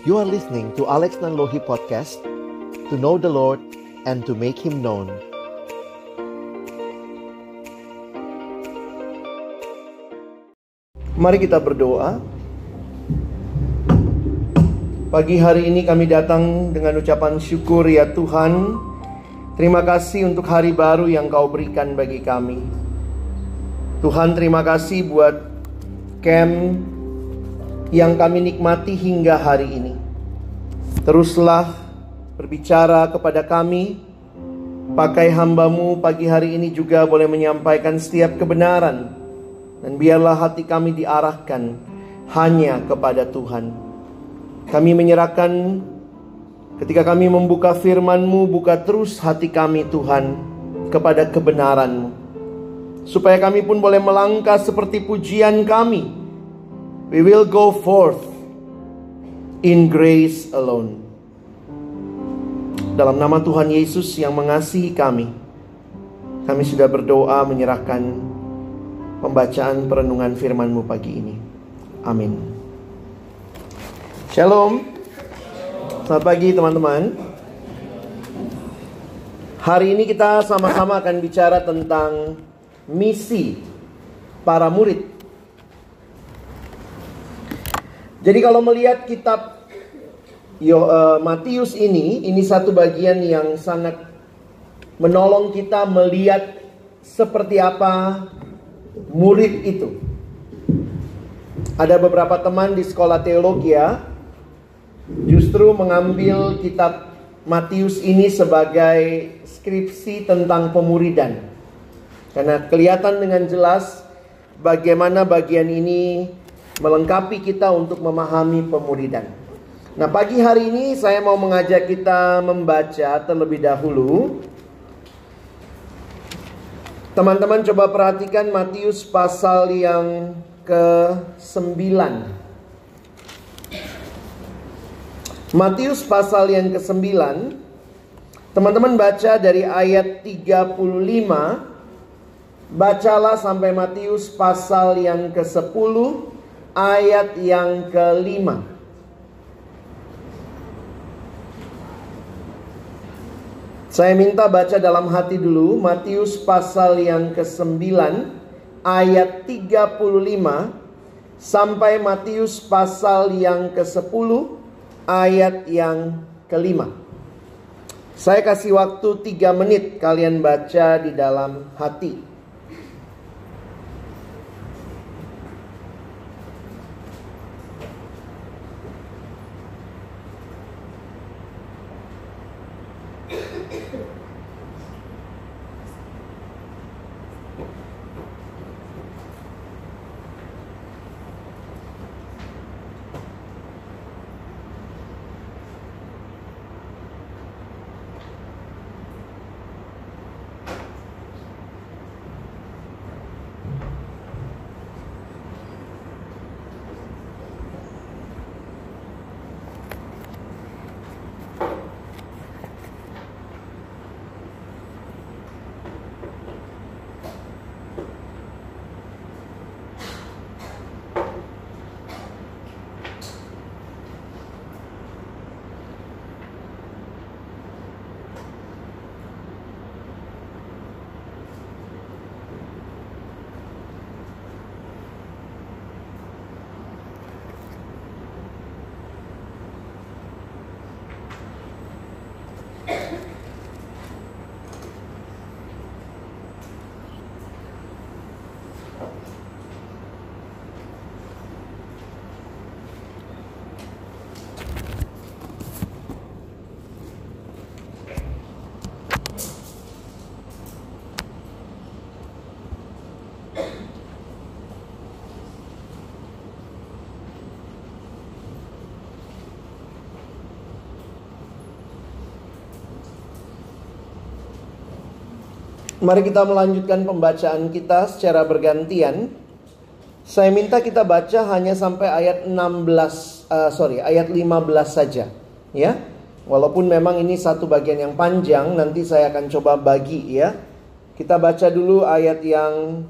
You are listening to Alex Nanlohi Podcast To know the Lord and to make Him known Mari kita berdoa. Pagi hari ini kami datang dengan ucapan syukur ya Tuhan. Terima kasih untuk hari baru yang Kau berikan bagi kami. Tuhan terima kasih buat camp yang kami nikmati hingga hari ini. Teruslah berbicara kepada kami. Pakai hambamu pagi hari ini juga boleh menyampaikan setiap kebenaran dan biarlah hati kami diarahkan hanya kepada Tuhan. Kami menyerahkan ketika kami membuka firman-Mu, buka terus hati kami Tuhan kepada kebenaran-Mu. Supaya kami pun boleh melangkah seperti pujian kami. We will go forth in grace alone. Dalam nama Tuhan Yesus yang mengasihi kami, kami sudah berdoa menyerahkan pembacaan perenungan firman-Mu pagi ini. Amin. Shalom. Selamat pagi teman-teman. Hari ini kita sama-sama akan bicara tentang misi para murid. Jadi kalau melihat kitab uh, Matius ini, ini satu bagian yang sangat menolong kita melihat seperti apa murid itu. Ada beberapa teman di sekolah teologi ya, justru mengambil kitab Matius ini sebagai skripsi tentang pemuridan. Karena kelihatan dengan jelas bagaimana bagian ini melengkapi kita untuk memahami pemuridan. Nah, pagi hari ini saya mau mengajak kita membaca terlebih dahulu Teman-teman coba perhatikan Matius pasal yang ke-9. Matius pasal yang ke-9. Teman-teman baca dari ayat 35 Bacalah sampai Matius pasal yang ke-10 ayat yang ke-5. Saya minta baca dalam hati dulu Matius pasal yang ke-9 ayat 35 sampai Matius pasal yang ke-10 ayat yang kelima. Saya kasih waktu 3 menit kalian baca di dalam hati. Mari kita melanjutkan pembacaan kita secara bergantian. Saya minta kita baca hanya sampai ayat 16 uh, sorry, ayat 15 saja, ya. Walaupun memang ini satu bagian yang panjang, nanti saya akan coba bagi ya. Kita baca dulu ayat yang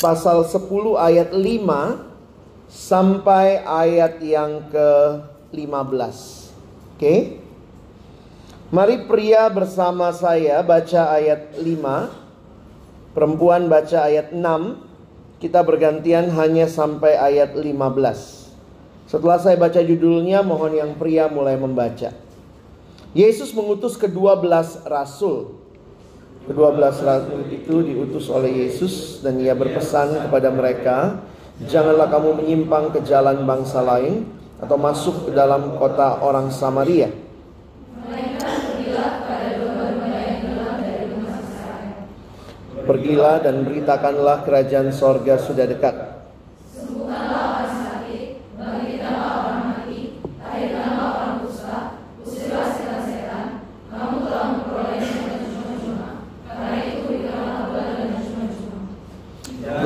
pasal 10 ayat 5 sampai ayat yang ke Oke. Mari pria bersama saya baca ayat 5. Perempuan baca ayat 6. Kita bergantian hanya sampai ayat 15. Setelah saya baca judulnya, mohon yang pria mulai membaca. Yesus mengutus kedua belas rasul. Kedua belas rasul itu diutus oleh Yesus dan ia berpesan kepada mereka, Janganlah kamu menyimpang ke jalan bangsa lain atau masuk ke dalam kota orang Samaria. Pergilah dan beritakanlah kerajaan sorga sudah dekat.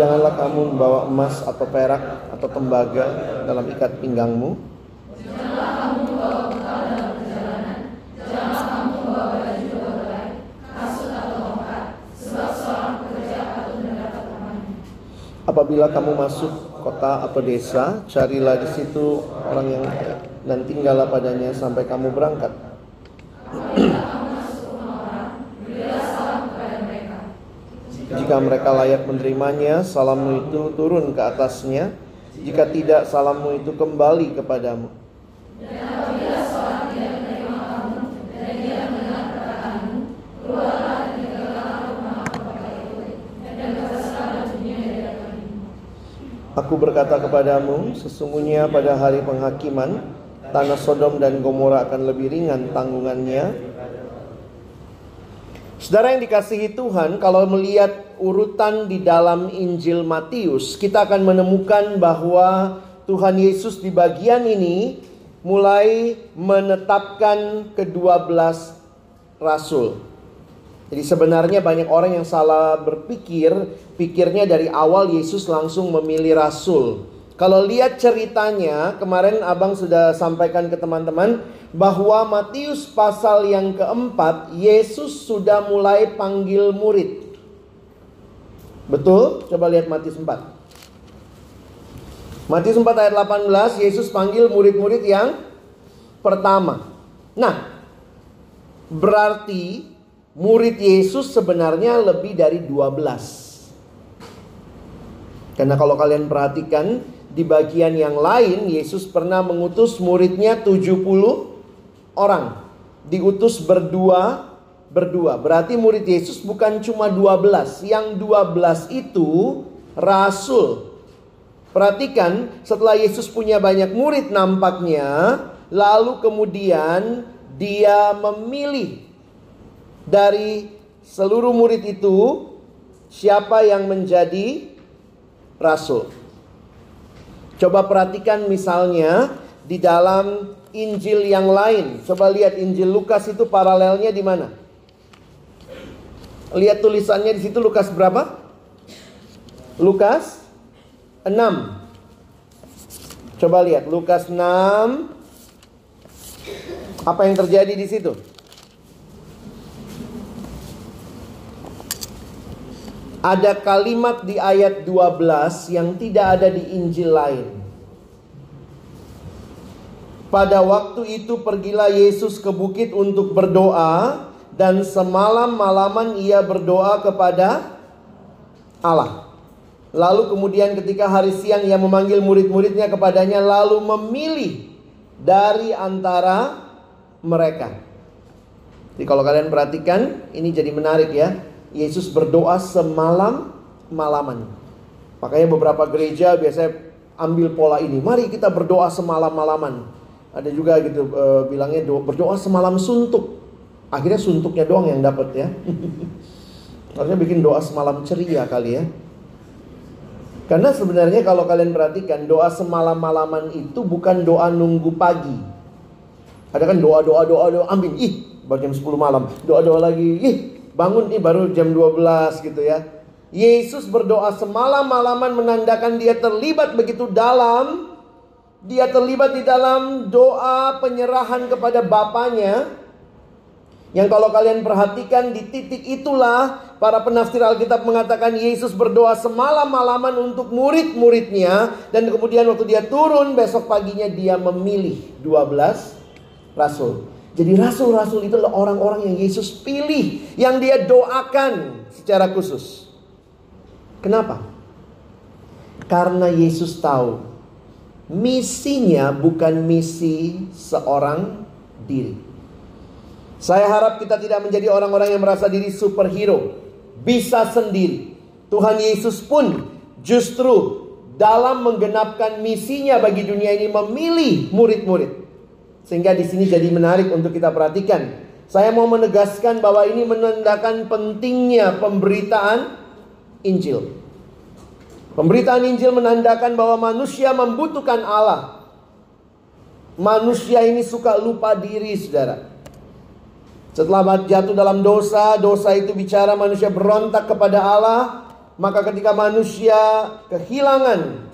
Janganlah kamu membawa emas atau perak atau tembaga dalam ikat pinggangmu. Apabila kamu masuk kota atau desa, carilah di situ orang yang dan tinggallah padanya sampai kamu berangkat. Jika mereka layak menerimanya, salammu itu turun ke atasnya. Jika tidak, salammu itu kembali kepadamu. Aku berkata kepadamu, sesungguhnya pada hari penghakiman, tanah Sodom dan Gomora akan lebih ringan tanggungannya Saudara yang dikasihi Tuhan, kalau melihat urutan di dalam Injil Matius, kita akan menemukan bahwa Tuhan Yesus di bagian ini mulai menetapkan kedua belas rasul. Jadi sebenarnya banyak orang yang salah berpikir, pikirnya dari awal Yesus langsung memilih rasul. Kalau lihat ceritanya, kemarin abang sudah sampaikan ke teman-teman bahwa Matius pasal yang keempat, Yesus sudah mulai panggil murid. Betul? Coba lihat Matius 4. Matius 4 ayat 18, Yesus panggil murid-murid yang pertama. Nah, berarti murid Yesus sebenarnya lebih dari 12. Karena kalau kalian perhatikan di bagian yang lain Yesus pernah mengutus muridnya 70 orang. Diutus berdua berdua. Berarti murid Yesus bukan cuma 12. Yang 12 itu rasul. Perhatikan setelah Yesus punya banyak murid nampaknya. Lalu kemudian dia memilih dari seluruh murid itu siapa yang menjadi rasul. Coba perhatikan misalnya di dalam Injil yang lain. Coba lihat Injil Lukas itu paralelnya di mana? Lihat tulisannya di situ Lukas berapa? Lukas 6. Coba lihat Lukas 6. Apa yang terjadi di situ? Ada kalimat di ayat 12 yang tidak ada di Injil lain. Pada waktu itu pergilah Yesus ke bukit untuk berdoa dan semalam malaman ia berdoa kepada Allah. Lalu kemudian ketika hari siang ia memanggil murid-muridnya kepadanya lalu memilih dari antara mereka. Jadi kalau kalian perhatikan ini jadi menarik ya. Yesus berdoa semalam malaman. Makanya beberapa gereja biasanya ambil pola ini. Mari kita berdoa semalam malaman. Ada juga gitu e, bilangnya do, berdoa semalam suntuk. Akhirnya suntuknya doang yang dapat ya. Harusnya bikin doa semalam ceria kali ya. Karena sebenarnya kalau kalian perhatikan doa semalam malaman itu bukan doa nunggu pagi. Ada kan doa doa doa doa amin. Ih, jam 10 malam. Doa doa lagi. Ih, bangun nih baru jam 12 gitu ya. Yesus berdoa semalam malaman menandakan dia terlibat begitu dalam. Dia terlibat di dalam doa penyerahan kepada Bapaknya. Yang kalau kalian perhatikan di titik itulah Para penafsir Alkitab mengatakan Yesus berdoa semalam-malaman untuk murid-muridnya dan kemudian waktu dia turun besok paginya dia memilih 12 rasul. Jadi rasul-rasul itu adalah orang-orang yang Yesus pilih, yang dia doakan secara khusus. Kenapa? Karena Yesus tahu misinya bukan misi seorang diri. Saya harap kita tidak menjadi orang-orang yang merasa diri superhero bisa sendiri. Tuhan Yesus pun justru dalam menggenapkan misinya bagi dunia ini memilih murid-murid. Sehingga di sini jadi menarik untuk kita perhatikan. Saya mau menegaskan bahwa ini menandakan pentingnya pemberitaan Injil. Pemberitaan Injil menandakan bahwa manusia membutuhkan Allah. Manusia ini suka lupa diri, saudara. Setelah jatuh dalam dosa, dosa itu bicara manusia berontak kepada Allah, maka ketika manusia kehilangan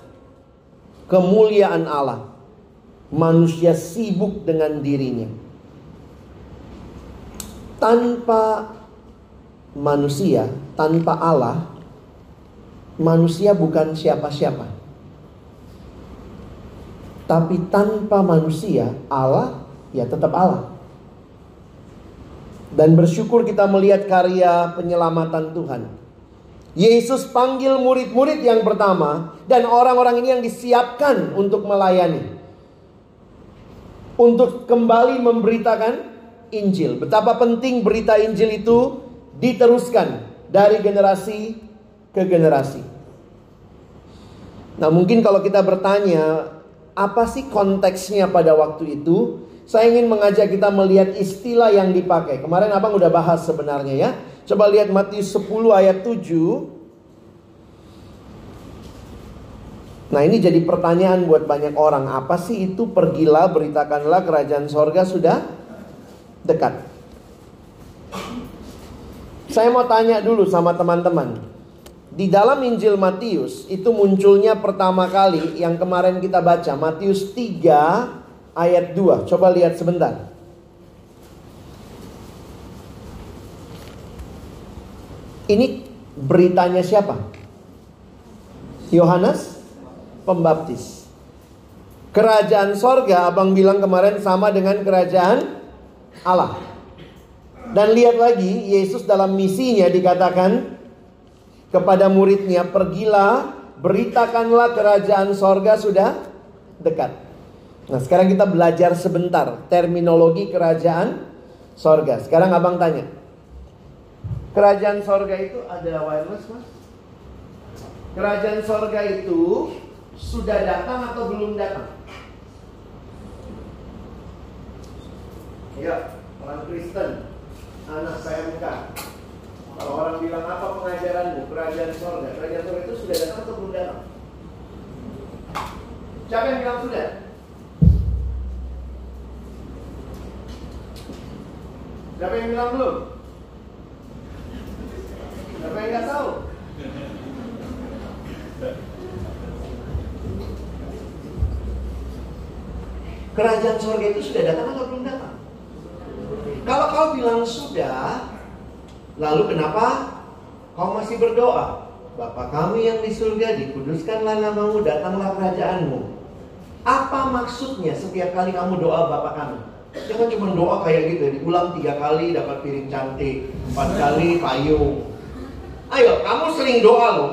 kemuliaan Allah, manusia sibuk dengan dirinya. Tanpa manusia, tanpa Allah, manusia bukan siapa-siapa. Tapi tanpa manusia, Allah ya tetap Allah. Dan bersyukur kita melihat karya penyelamatan Tuhan. Yesus panggil murid-murid yang pertama dan orang-orang ini yang disiapkan untuk melayani. Untuk kembali memberitakan Injil. Betapa penting berita Injil itu diteruskan dari generasi ke generasi. Nah, mungkin kalau kita bertanya, apa sih konteksnya pada waktu itu? Saya ingin mengajak kita melihat istilah yang dipakai. Kemarin Abang udah bahas sebenarnya ya. Coba lihat Matius 10 ayat 7. Nah ini jadi pertanyaan buat banyak orang. Apa sih itu pergilah beritakanlah kerajaan sorga sudah dekat. Saya mau tanya dulu sama teman-teman. Di dalam Injil Matius itu munculnya pertama kali yang kemarin kita baca. Matius 3 ayat 2. Coba lihat sebentar. Ini beritanya siapa? Yohanes Pembaptis. Kerajaan sorga, abang bilang kemarin sama dengan kerajaan Allah. Dan lihat lagi, Yesus dalam misinya dikatakan kepada muridnya, pergilah, beritakanlah kerajaan sorga sudah dekat. Nah sekarang kita belajar sebentar terminologi kerajaan sorga. Sekarang abang tanya. Kerajaan sorga itu ada wireless mas? Kerajaan sorga itu sudah datang atau belum datang? Ya, orang Kristen, anak saya buka. Kalau orang bilang apa pengajaranmu? Kerajaan sorga. Kerajaan sorga itu sudah datang atau belum datang? Siapa yang bilang sudah? Siapa yang bilang belum? Siapa yang nggak tahu? Kerajaan surga itu sudah datang atau belum datang? Kalau kau bilang sudah, lalu kenapa kau masih berdoa? Bapa kami yang di surga, dikuduskanlah namamu, datanglah kerajaanmu. Apa maksudnya setiap kali kamu doa Bapak kami? Jangan cuma doa kayak gitu, diulang tiga kali dapat piring cantik, empat kali payung. Ayo, kamu sering doa loh.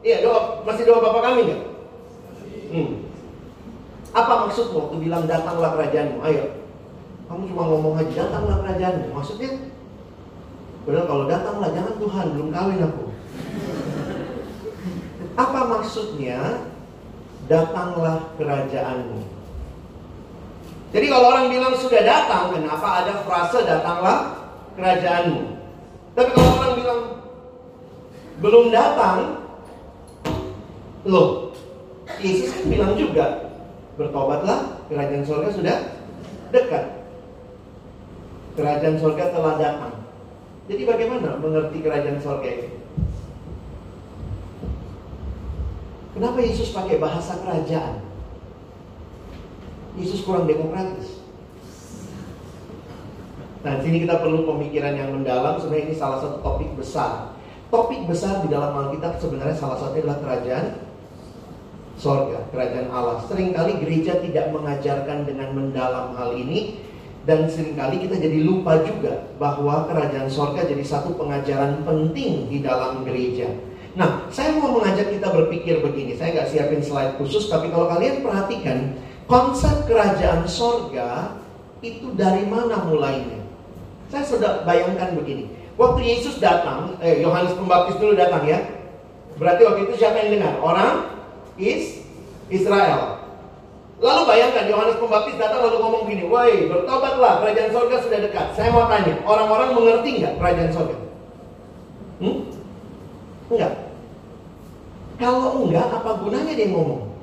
Iya doa, masih doa bapak kami nggak? Hmm. Apa maksudmu waktu bilang datanglah kerajaanmu? Ayo, kamu cuma ngomong aja datanglah kerajaanmu. Maksudnya, padahal kalau datanglah jangan Tuhan belum kawin aku. Apa maksudnya datanglah kerajaanmu? Jadi kalau orang bilang sudah datang, kenapa ada frase datanglah kerajaanmu? Tapi kalau orang bilang belum datang, loh, Yesus kan bilang juga, bertobatlah, kerajaan surga sudah dekat. Kerajaan surga telah datang. Jadi bagaimana mengerti kerajaan surga itu? Kenapa Yesus pakai bahasa kerajaan? Yesus kurang demokratis. Nah, sini kita perlu pemikiran yang mendalam. Sebenarnya ini salah satu topik besar. topik besar di dalam Alkitab sebenarnya salah satunya adalah kerajaan sorga, kerajaan Allah. Seringkali gereja tidak mengajarkan dengan mendalam hal ini dan sering kali kita jadi lupa juga bahwa kerajaan sorga jadi satu pengajaran penting di dalam gereja. Nah, saya mau mengajak kita berpikir begini. Saya nggak siapin slide khusus, tapi kalau kalian perhatikan konsep kerajaan sorga itu dari mana mulainya? Saya sudah bayangkan begini. Waktu Yesus datang, eh, Yohanes Pembaptis dulu datang ya. Berarti waktu itu siapa yang dengar? Orang is Israel. Lalu bayangkan Yohanes Pembaptis datang lalu ngomong gini, "Woi, bertobatlah, kerajaan sorga sudah dekat." Saya mau tanya, orang-orang mengerti nggak kerajaan sorga? Hmm? Enggak. Kalau enggak, apa gunanya dia ngomong?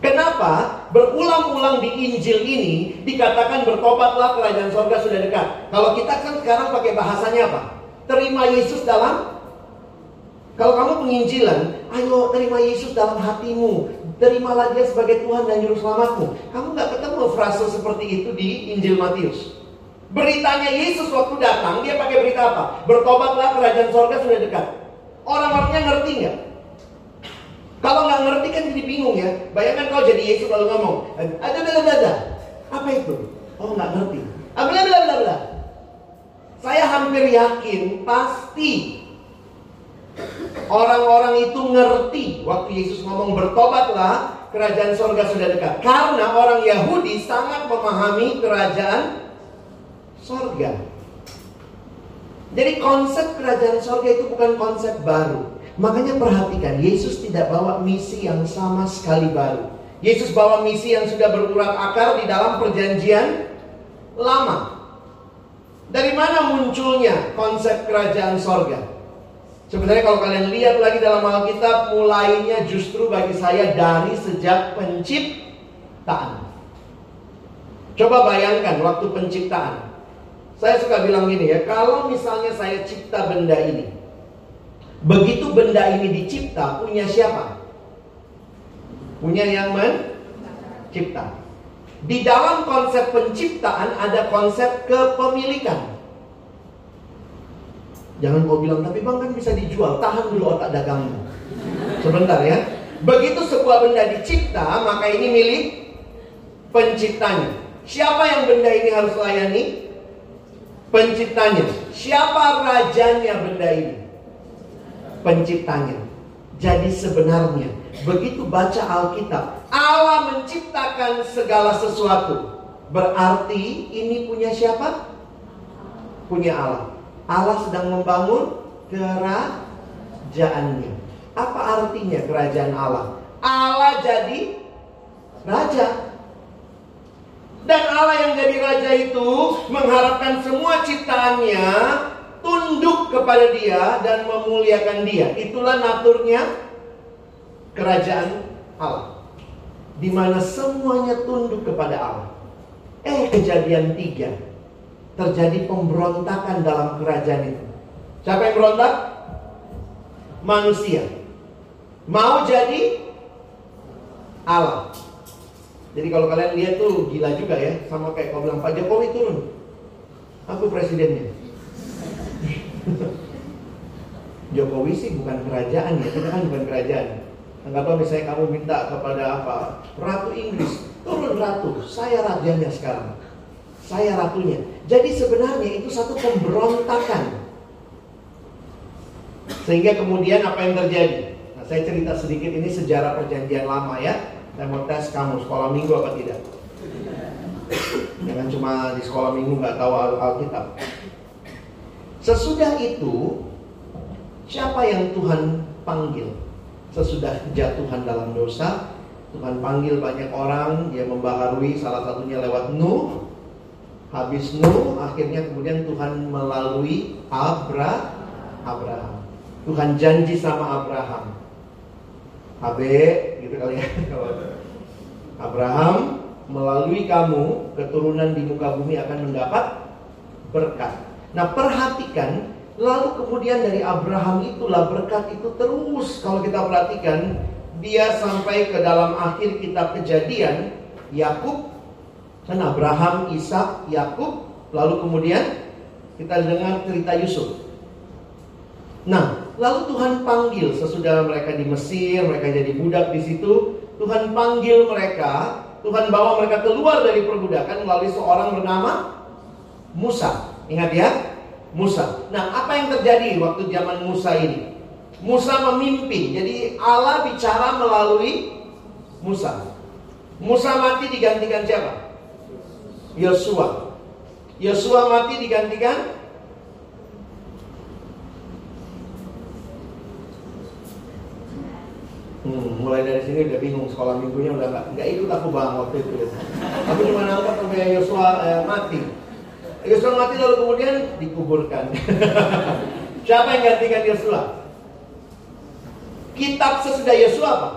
Kenapa berulang-ulang di Injil ini dikatakan bertobatlah kerajaan sorga sudah dekat? Kalau kita kan sekarang pakai bahasanya apa? Terima Yesus dalam kalau kamu penginjilan, ayo terima Yesus dalam hatimu. Terimalah dia sebagai Tuhan dan Juru Selamatmu. Kamu nggak ketemu frase seperti itu di Injil Matius. Beritanya Yesus waktu datang, dia pakai berita apa? Bertobatlah kerajaan sorga sudah dekat. Orang-orangnya ngerti nggak? Kalau nggak ngerti kan jadi bingung ya. Bayangkan kau jadi Yesus lalu ngomong, ada ada ada. Apa itu? Oh nggak ngerti. Bla bla bla bla. Saya hampir yakin pasti Orang-orang itu ngerti waktu Yesus ngomong bertobatlah, kerajaan sorga sudah dekat. Karena orang Yahudi sangat memahami kerajaan sorga. Jadi konsep kerajaan sorga itu bukan konsep baru. Makanya perhatikan, Yesus tidak bawa misi yang sama sekali baru. Yesus bawa misi yang sudah berurat akar di dalam perjanjian lama. Dari mana munculnya konsep kerajaan sorga? Sebenarnya kalau kalian lihat lagi dalam Alkitab mulainya justru bagi saya dari sejak penciptaan. Coba bayangkan waktu penciptaan. Saya suka bilang gini ya, kalau misalnya saya cipta benda ini. Begitu benda ini dicipta, punya siapa? Punya yang mencipta. Di dalam konsep penciptaan ada konsep kepemilikan. Jangan kau bilang, tapi bang kan bisa dijual. Tahan dulu otak dagangmu. Sebentar ya. Begitu sebuah benda dicipta, maka ini milik penciptanya. Siapa yang benda ini harus layani? Penciptanya. Siapa rajanya benda ini? Penciptanya. Jadi sebenarnya, begitu baca Alkitab, Allah menciptakan segala sesuatu. Berarti ini punya siapa? Punya Allah. Allah sedang membangun kerajaannya. Apa artinya kerajaan Allah? Allah jadi raja. Dan Allah yang jadi raja itu mengharapkan semua ciptaannya tunduk kepada dia dan memuliakan dia. Itulah naturnya kerajaan Allah. Di mana semuanya tunduk kepada Allah. Eh kejadian tiga terjadi pemberontakan dalam kerajaan itu. Siapa yang berontak? Manusia. Mau jadi Allah. Jadi kalau kalian lihat tuh gila juga ya, sama kayak kau bilang Pak Jokowi turun. Aku presidennya. Jokowi sih bukan kerajaan ya, kita kan bukan kerajaan. Anggaplah misalnya kamu minta kepada apa? Ratu Inggris, turun ratu, saya rajanya sekarang. Saya ratunya. Jadi sebenarnya itu satu pemberontakan. Sehingga kemudian apa yang terjadi? Nah, saya cerita sedikit ini sejarah perjanjian lama ya. Saya mau tes kamu sekolah minggu apa tidak? Jangan cuma di sekolah minggu nggak tahu Alkitab. Sesudah itu, siapa yang Tuhan panggil? Sesudah kejatuhan dalam dosa, Tuhan panggil banyak orang, dia membaharui salah satunya lewat Nuh, Habis Nuh, akhirnya kemudian Tuhan melalui Abra, Abraham. Tuhan janji sama Abraham. AB, gitu kali ya. Abraham melalui kamu keturunan di muka bumi akan mendapat berkat. Nah perhatikan Lalu kemudian dari Abraham itulah berkat itu terus kalau kita perhatikan dia sampai ke dalam akhir kitab kejadian Yakub Kan Abraham, Ishak, Yakub, lalu kemudian kita dengar cerita Yusuf. Nah, lalu Tuhan panggil sesudah mereka di Mesir, mereka jadi budak di situ. Tuhan panggil mereka, Tuhan bawa mereka keluar dari perbudakan melalui seorang bernama Musa. Ingat ya, Musa. Nah, apa yang terjadi waktu zaman Musa ini? Musa memimpin, jadi Allah bicara melalui Musa. Musa mati digantikan siapa? Yosua. Yosua mati digantikan Hmm, mulai dari sini udah bingung sekolah minggunya udah nggak nggak ikut aku bang waktu itu. Ya. Aku cuma nangkap sampai Yosua eh, mati. Yosua mati lalu kemudian dikuburkan. Siapa yang gantikan Yosua? Kitab sesudah Yosua apa?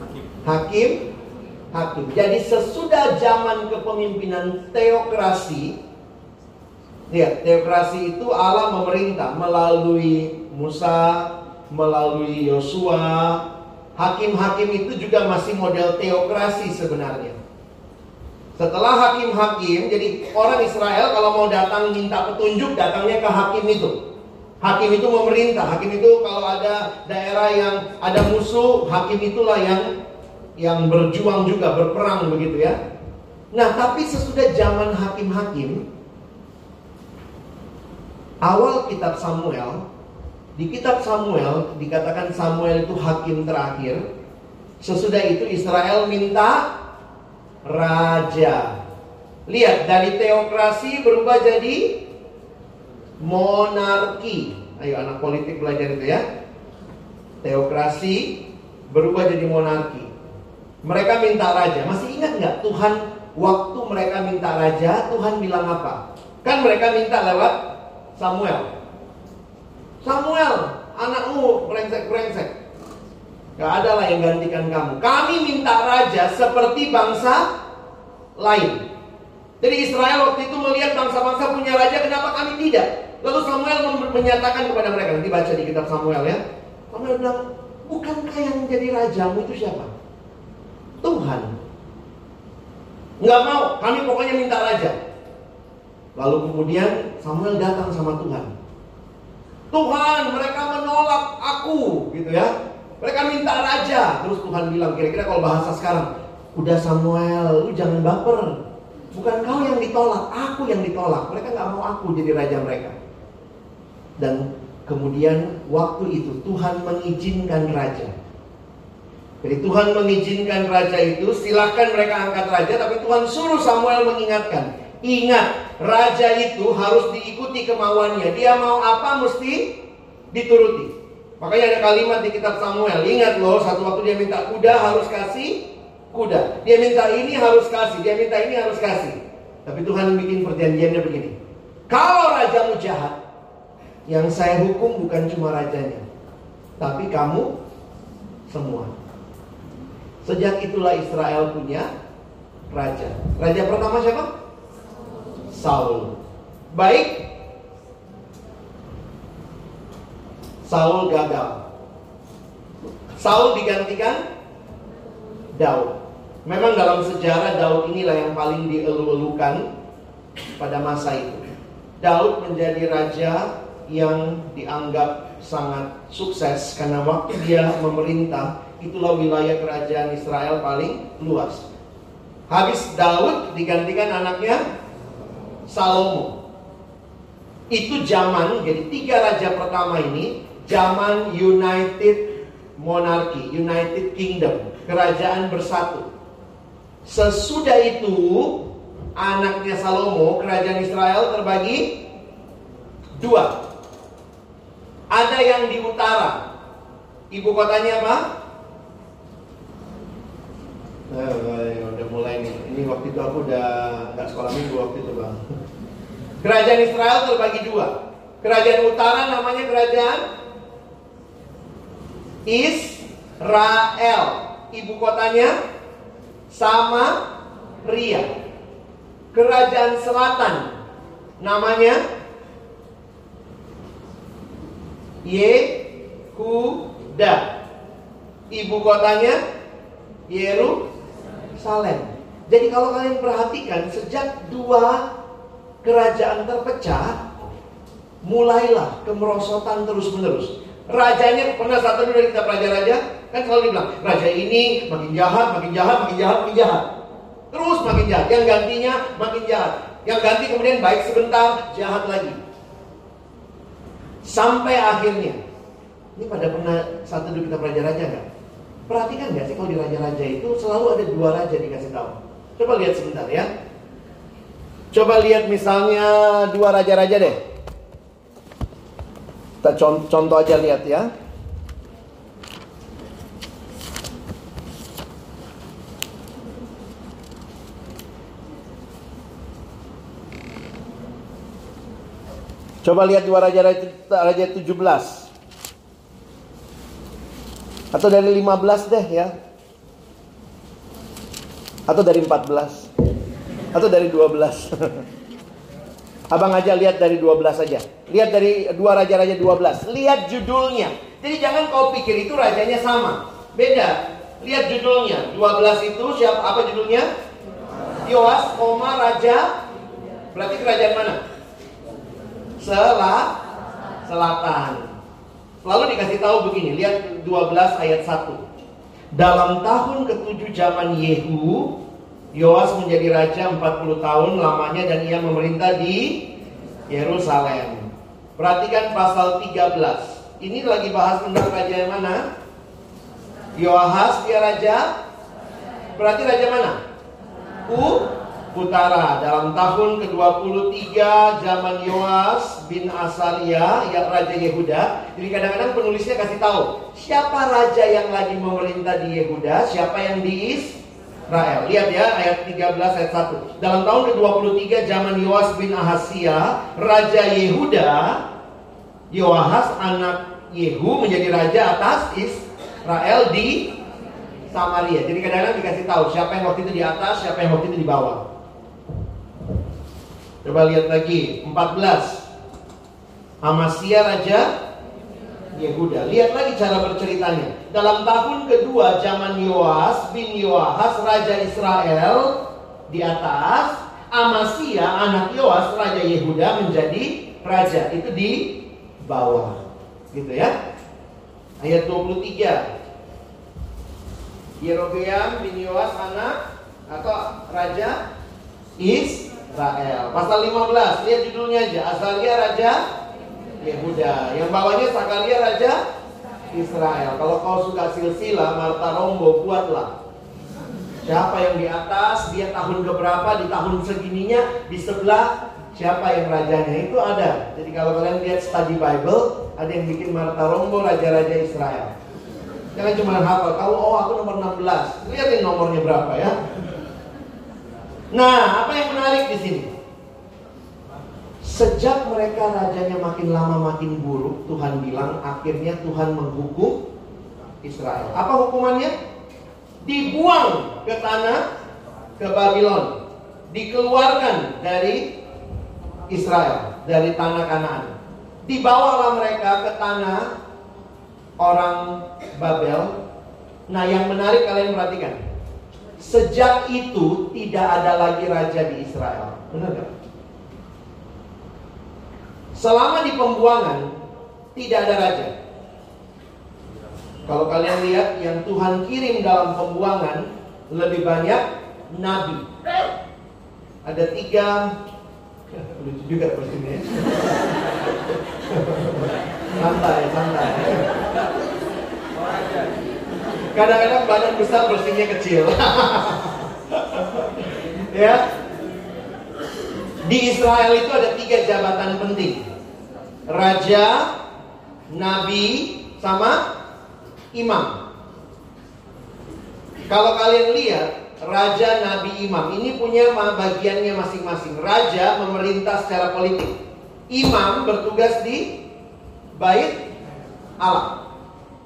Hakim. Hakim. Jadi sesudah zaman kepemimpinan teokrasi, ya teokrasi itu Allah memerintah melalui Musa, melalui Yosua. Hakim-hakim itu juga masih model teokrasi sebenarnya. Setelah hakim-hakim, jadi orang Israel kalau mau datang minta petunjuk, datangnya ke hakim itu. Hakim itu memerintah, hakim itu kalau ada daerah yang ada musuh, hakim itulah yang yang berjuang juga, berperang begitu ya. Nah, tapi sesudah zaman hakim-hakim, awal kitab Samuel, di kitab Samuel dikatakan Samuel itu hakim terakhir. Sesudah itu Israel minta raja. Lihat dari teokrasi berubah jadi monarki. Ayo anak politik belajar itu ya. Teokrasi berubah jadi monarki. Mereka minta raja. Masih ingat nggak Tuhan waktu mereka minta raja, Tuhan bilang apa? Kan mereka minta lewat Samuel. Samuel, anakmu brengsek-brengsek. Gak ada lah yang gantikan kamu. Kami minta raja seperti bangsa lain. Jadi Israel waktu itu melihat bangsa-bangsa punya raja, kenapa kami tidak? Lalu Samuel menyatakan kepada mereka, nanti baca di kitab Samuel ya. Samuel bilang, bukankah yang jadi rajamu itu siapa? Tuhan. Nggak mau, kami pokoknya minta raja. Lalu kemudian Samuel datang sama Tuhan. Tuhan mereka menolak aku gitu ya mereka minta raja terus Tuhan bilang kira-kira kalau bahasa sekarang udah Samuel lu jangan baper bukan kau yang ditolak aku yang ditolak mereka nggak mau aku jadi raja mereka dan kemudian waktu itu Tuhan mengizinkan raja jadi Tuhan mengizinkan raja itu silahkan mereka angkat raja tapi Tuhan suruh Samuel mengingatkan Ingat, raja itu harus diikuti kemauannya. Dia mau apa mesti dituruti. Makanya ada kalimat di kitab Samuel. Ingat loh, satu waktu dia minta kuda harus kasih kuda. Dia minta ini harus kasih, dia minta ini harus kasih. Tapi Tuhan bikin perjanjiannya begini. Kalau rajamu jahat, yang saya hukum bukan cuma rajanya, tapi kamu semua. Sejak itulah Israel punya raja. Raja pertama siapa? Saul. Baik, Saul gagal. Saul digantikan Daud. Memang dalam sejarah Daud inilah yang paling dielu-elukan pada masa itu. Daud menjadi raja yang dianggap sangat sukses karena waktu dia memerintah itulah wilayah kerajaan Israel paling luas. Habis Daud digantikan anaknya Salomo. Itu zaman, jadi tiga raja pertama ini, zaman United Monarchy, United Kingdom, kerajaan bersatu. Sesudah itu, anaknya Salomo, kerajaan Israel terbagi dua. Ada yang di utara. Ibu kotanya apa? Eh, udah mulai nih. Ini waktu itu aku udah nggak sekolah minggu waktu itu bang. Kerajaan Israel terbagi dua. Kerajaan utara namanya kerajaan Israel. Ibu kotanya sama Ria. Kerajaan selatan namanya Yehuda. Ibu kotanya Yerusalem. Jadi kalau kalian perhatikan sejak dua kerajaan terpecah, mulailah kemerosotan terus-menerus. Rajanya pernah satu dari kita raja-raja kan selalu dibilang raja ini makin jahat, makin jahat, makin jahat, makin jahat. Terus makin jahat. Yang gantinya makin jahat. Yang ganti kemudian baik sebentar, jahat lagi. Sampai akhirnya. Ini pada pernah satu dari kita raja-raja nggak? Perhatikan nggak sih kalau di raja-raja itu selalu ada dua raja dikasih tahu. Coba lihat sebentar ya. Coba lihat misalnya dua raja-raja deh. Kita contoh aja lihat ya. Coba lihat dua raja-raja raja 17. Atau dari 15 deh ya. Atau dari 14. Atau dari 12. Abang aja lihat dari 12 saja. Lihat dari dua raja-raja 12. Lihat judulnya. Jadi jangan kau pikir itu rajanya sama. Beda. Lihat judulnya. 12 itu siapa apa judulnya? Yoas, koma raja. Berarti kerajaan mana? Selah, selatan. Lalu dikasih tahu begini, lihat 12 ayat 1. Dalam tahun ke-7 zaman Yehu, Yoas menjadi raja 40 tahun lamanya dan ia memerintah di Yerusalem. Perhatikan pasal 13. Ini lagi bahas tentang raja yang mana? Yoahas dia raja. Berarti raja mana? U Utara dalam tahun ke-23 zaman Yoas bin Asalia ya raja Yehuda. Jadi kadang-kadang penulisnya kasih tahu siapa raja yang lagi memerintah di Yehuda, siapa yang di Israel. Lihat ya ayat 13 ayat 1. Dalam tahun ke-23 zaman Yoas bin Ahasia, raja Yehuda, Yoahas anak Yehu menjadi raja atas Israel di Samaria. Jadi kadang-kadang dikasih tahu siapa yang waktu itu di atas, siapa yang waktu itu di bawah. Coba lihat lagi. 14 Amasya Raja? Yehuda Lihat lagi cara berceritanya. Dalam tahun kedua zaman Yoas bin Yoahas Raja Israel Di atas Amasya anak Yoas Raja Yehuda menjadi raja. Itu di bawah. Gitu ya. Ayat 23 Yerobeam bin Yoas anak Atau Raja? Is Israel. Pasal 15, lihat judulnya aja. Azalia Raja Yehuda. Yang bawahnya Sakaria Raja Israel. Kalau kau suka silsilah, Marta Rombo, buatlah. Siapa yang di atas, dia tahun keberapa, di tahun segininya, di sebelah siapa yang rajanya itu ada. Jadi kalau kalian lihat study Bible, ada yang bikin Marta Rombo raja-raja Israel. Jangan cuma hafal, kalau oh aku nomor 16. Lihatin nomornya berapa ya. Nah, apa yang menarik di sini? Sejak mereka rajanya makin lama makin buruk, Tuhan bilang akhirnya Tuhan menghukum Israel. Apa hukumannya? Dibuang ke tanah ke Babylon. Dikeluarkan dari Israel, dari tanah Kanaan. Dibawalah mereka ke tanah orang Babel. Nah, yang menarik kalian perhatikan. Sejak itu tidak ada lagi raja di Israel. Benar gak? Selama di pembuangan tidak ada raja. Kalau kalian lihat yang Tuhan kirim dalam pembuangan lebih banyak nabi. Ada tiga lucu juga ini. Ya. santai, santai. Kadang-kadang badan besar bersihnya kecil. ya. Di Israel itu ada tiga jabatan penting. Raja, nabi, sama imam. Kalau kalian lihat, raja, nabi, imam ini punya bagiannya masing-masing. Raja memerintah secara politik. Imam bertugas di bait Allah.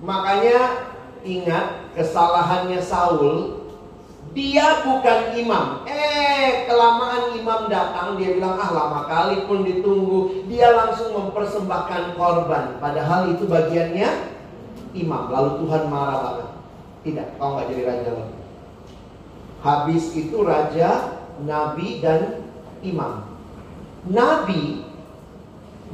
Makanya ingat kesalahannya Saul dia bukan imam. Eh, kelamaan imam datang, dia bilang, ah lama kali pun ditunggu. Dia langsung mempersembahkan korban. Padahal itu bagiannya imam. Lalu Tuhan marah banget. Tidak, kau nggak jadi raja lagi. Habis itu raja, nabi, dan imam. Nabi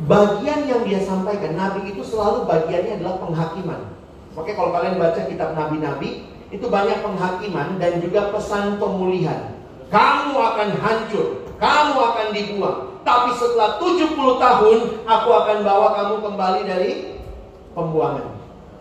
bagian yang dia sampaikan, nabi itu selalu bagiannya adalah penghakiman. Oke, kalau kalian baca kitab nabi-nabi, itu banyak penghakiman dan juga pesan pemulihan. Kamu akan hancur, kamu akan dibuang. Tapi setelah 70 tahun, aku akan bawa kamu kembali dari pembuangan.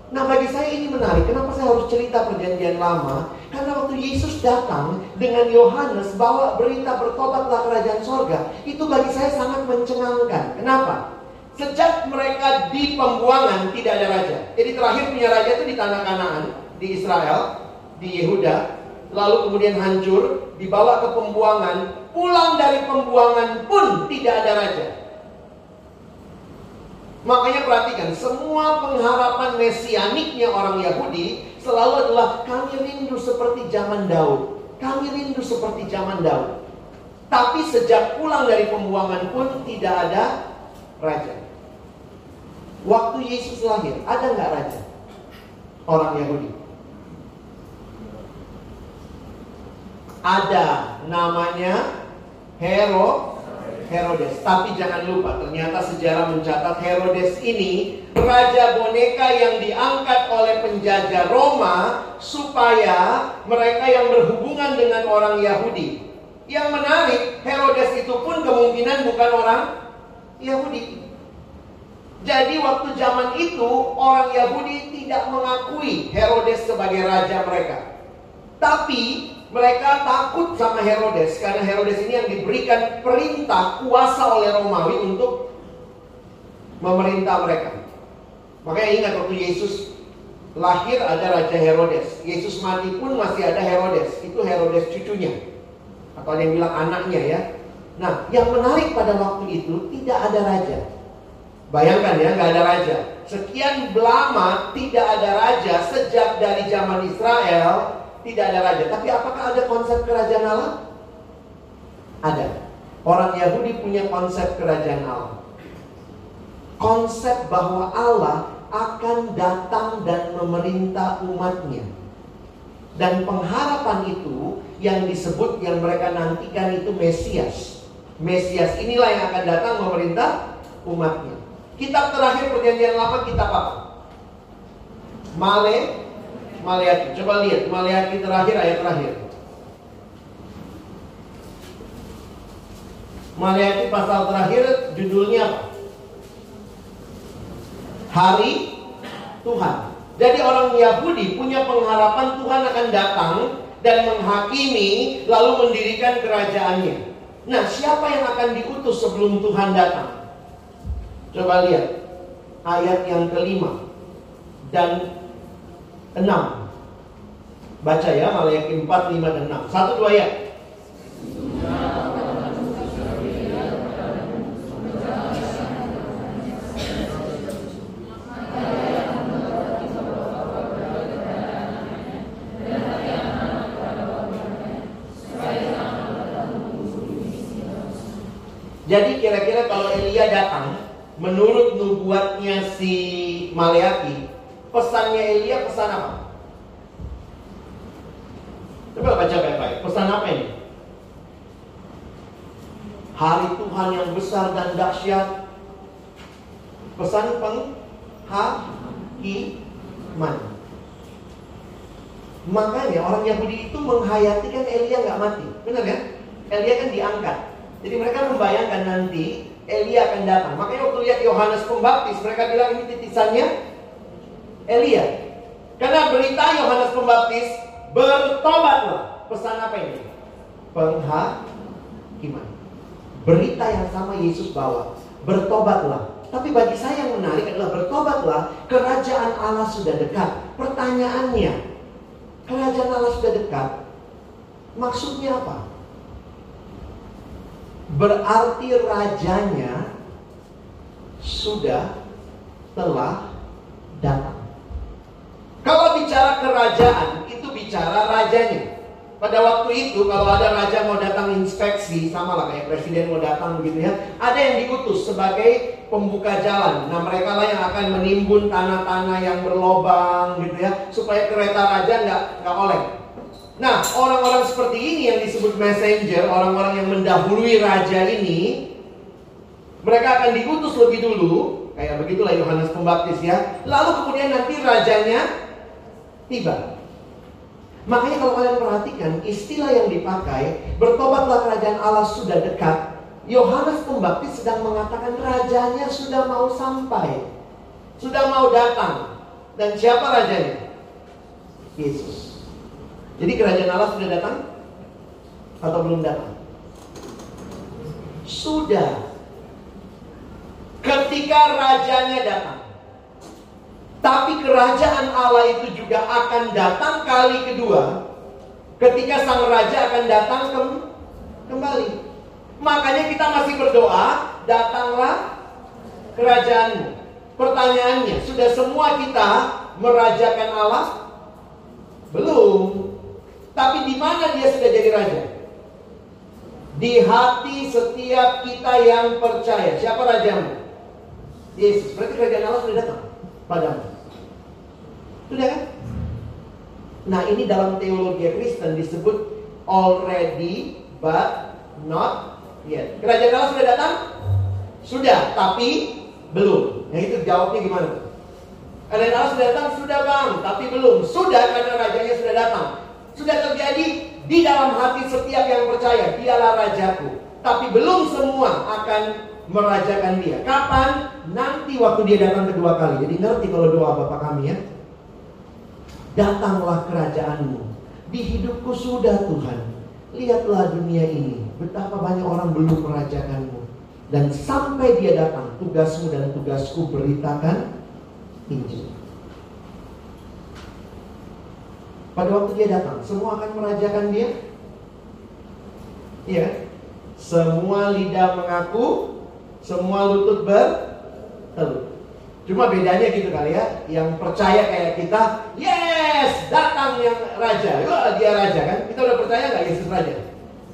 Nah bagi saya ini menarik. Kenapa saya harus cerita perjanjian lama? Karena waktu Yesus datang dengan Yohanes bawa berita bertobatlah kerajaan sorga. Itu bagi saya sangat mencengangkan. Kenapa? Sejak mereka di pembuangan tidak ada raja. Jadi terakhir punya raja itu di tanah Kanaan, di Israel, di Yehuda. Lalu kemudian hancur, dibawa ke pembuangan. Pulang dari pembuangan pun tidak ada raja. Makanya perhatikan, semua pengharapan mesianiknya orang Yahudi selalu adalah kami rindu seperti zaman Daud. Kami rindu seperti zaman Daud. Tapi sejak pulang dari pembuangan pun tidak ada raja. Waktu Yesus lahir, ada nggak raja? Orang Yahudi. Ada namanya Hero Herodes. Tapi jangan lupa, ternyata sejarah mencatat Herodes ini raja boneka yang diangkat oleh penjajah Roma supaya mereka yang berhubungan dengan orang Yahudi. Yang menarik, Herodes itu pun kemungkinan bukan orang Yahudi. Jadi waktu zaman itu orang Yahudi tidak mengakui Herodes sebagai raja mereka. Tapi mereka takut sama Herodes karena Herodes ini yang diberikan perintah kuasa oleh Romawi untuk memerintah mereka. Makanya ingat waktu Yesus lahir ada Raja Herodes. Yesus mati pun masih ada Herodes. Itu Herodes cucunya. Atau yang bilang anaknya ya. Nah, yang menarik pada waktu itu tidak ada raja. Bayangkan ya, nggak ada raja. Sekian lama tidak ada raja sejak dari zaman Israel tidak ada raja. Tapi apakah ada konsep kerajaan Allah? Ada. Orang Yahudi punya konsep kerajaan Allah. Konsep bahwa Allah akan datang dan memerintah umatnya. Dan pengharapan itu yang disebut yang mereka nantikan itu Mesias. Mesias inilah yang akan datang memerintah umatnya. Kitab terakhir perjanjian lama kitab apa? Male Maliaki. Coba lihat Maliaki terakhir ayat terakhir. Maliaki pasal terakhir judulnya apa? Hari Tuhan. Jadi orang Yahudi punya pengharapan Tuhan akan datang dan menghakimi lalu mendirikan kerajaannya. Nah, siapa yang akan diutus sebelum Tuhan datang? Coba lihat ayat yang kelima dan 6 Baca ya Malayaki 4, 5, dan 6 Satu dua ayat Jadi kira-kira kalau Elia datang Menurut nubuatnya si Maleaki Pesannya Elia pesan apa? Coba baca baik-baik. Pesan apa ini? Hari Tuhan yang besar dan dahsyat. Pesan penghakiman. Makanya orang Yahudi itu menghayati kan Elia nggak mati. Benar kan? Elia kan diangkat. Jadi mereka membayangkan nanti Elia akan datang. Makanya waktu lihat Yohanes Pembaptis, mereka bilang ini titisannya Elia. Karena berita Yohanes Pembaptis bertobatlah. Pesan apa ini? Penghakiman. Berita yang sama Yesus bawa. Bertobatlah. Tapi bagi saya yang menarik adalah bertobatlah. Kerajaan Allah sudah dekat. Pertanyaannya, kerajaan Allah sudah dekat. Maksudnya apa? Berarti rajanya sudah telah datang. Kalau bicara kerajaan, itu bicara rajanya. Pada waktu itu kalau ada raja mau datang inspeksi, sama lah kayak presiden mau datang begitu ya. Ada yang diutus sebagai pembuka jalan. Nah mereka lah yang akan menimbun tanah-tanah yang berlobang gitu ya. Supaya kereta raja nggak nggak oleng. Nah orang-orang seperti ini yang disebut messenger, orang-orang yang mendahului raja ini, Mereka akan diutus lebih dulu, kayak begitulah Yohanes Pembaptis ya. Lalu kemudian nanti rajanya tiba. Makanya kalau kalian perhatikan istilah yang dipakai bertobatlah kerajaan Allah sudah dekat. Yohanes Pembaptis sedang mengatakan rajanya sudah mau sampai. Sudah mau datang. Dan siapa rajanya? Yesus. Jadi kerajaan Allah sudah datang atau belum datang? Sudah. Ketika rajanya datang. Tapi kerajaan Allah itu juga akan datang kali kedua ketika sang raja akan datang ke kembali. Makanya kita masih berdoa, datanglah kerajaanmu. Pertanyaannya, sudah semua kita merajakan Allah? Belum. Tapi di mana dia sudah jadi raja? Di hati setiap kita yang percaya. Siapa rajamu? Yesus. Berarti kerajaan Allah sudah datang padamu. Sudah kan? Nah ini dalam teologi Kristen disebut already but not yet. Kerajaan Allah sudah datang? Sudah, tapi belum. Nah itu jawabnya gimana? Kerajaan Allah sudah datang? Sudah bang, tapi belum. Sudah karena rajanya sudah datang. Sudah terjadi di dalam hati setiap yang percaya. Dialah rajaku. Tapi belum semua akan merajakan dia. Kapan? Nanti waktu dia datang kedua kali. Jadi ngerti kalau doa Bapak kami ya datanglah kerajaanmu. Di hidupku sudah Tuhan. Lihatlah dunia ini. Betapa banyak orang belum merajakanmu. Dan sampai dia datang, tugasmu dan tugasku beritakan Injil. Pada waktu dia datang, semua akan merajakan dia. Iya. Semua lidah mengaku, semua lutut bertelut. Cuma bedanya gitu kali ya, yang percaya kayak kita, yes, datang yang raja, wah dia raja kan? Kita udah percaya nggak Yesus raja?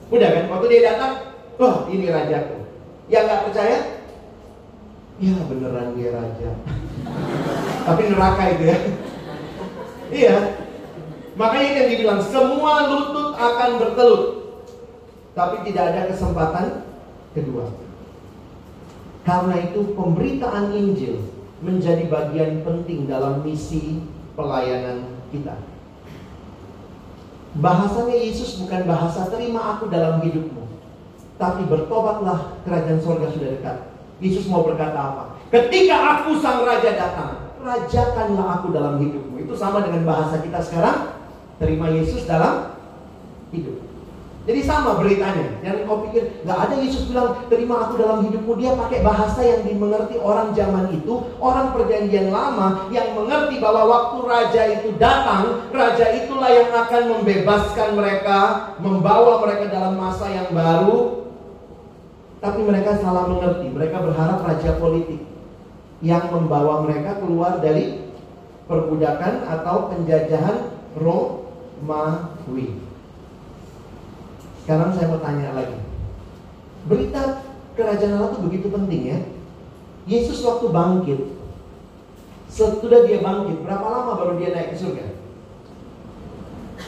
Udah kan? Waktu dia datang, wah ini rajaku. Yang nggak percaya, ya beneran dia raja. Tapi neraka itu ya. iya. Makanya yang dibilang semua lutut akan bertelut. Tapi tidak ada kesempatan kedua. Karena itu pemberitaan Injil menjadi bagian penting dalam misi pelayanan kita. Bahasanya Yesus bukan bahasa terima aku dalam hidupmu. Tapi bertobatlah kerajaan sorga sudah dekat. Yesus mau berkata apa? Ketika aku sang raja datang, rajakanlah aku dalam hidupmu. Itu sama dengan bahasa kita sekarang. Terima Yesus dalam hidup. Jadi sama beritanya. Jangan kau pikir nggak ada Yesus bilang terima aku dalam hidupmu. Dia pakai bahasa yang dimengerti orang zaman itu, orang perjanjian lama yang mengerti bahwa waktu raja itu datang, raja itulah yang akan membebaskan mereka, membawa mereka dalam masa yang baru. Tapi mereka salah mengerti. Mereka berharap raja politik yang membawa mereka keluar dari perbudakan atau penjajahan Romawi. Sekarang saya mau tanya lagi. Berita kerajaan Allah itu begitu penting ya. Yesus waktu bangkit, sesudah dia bangkit, berapa lama baru dia naik ke surga?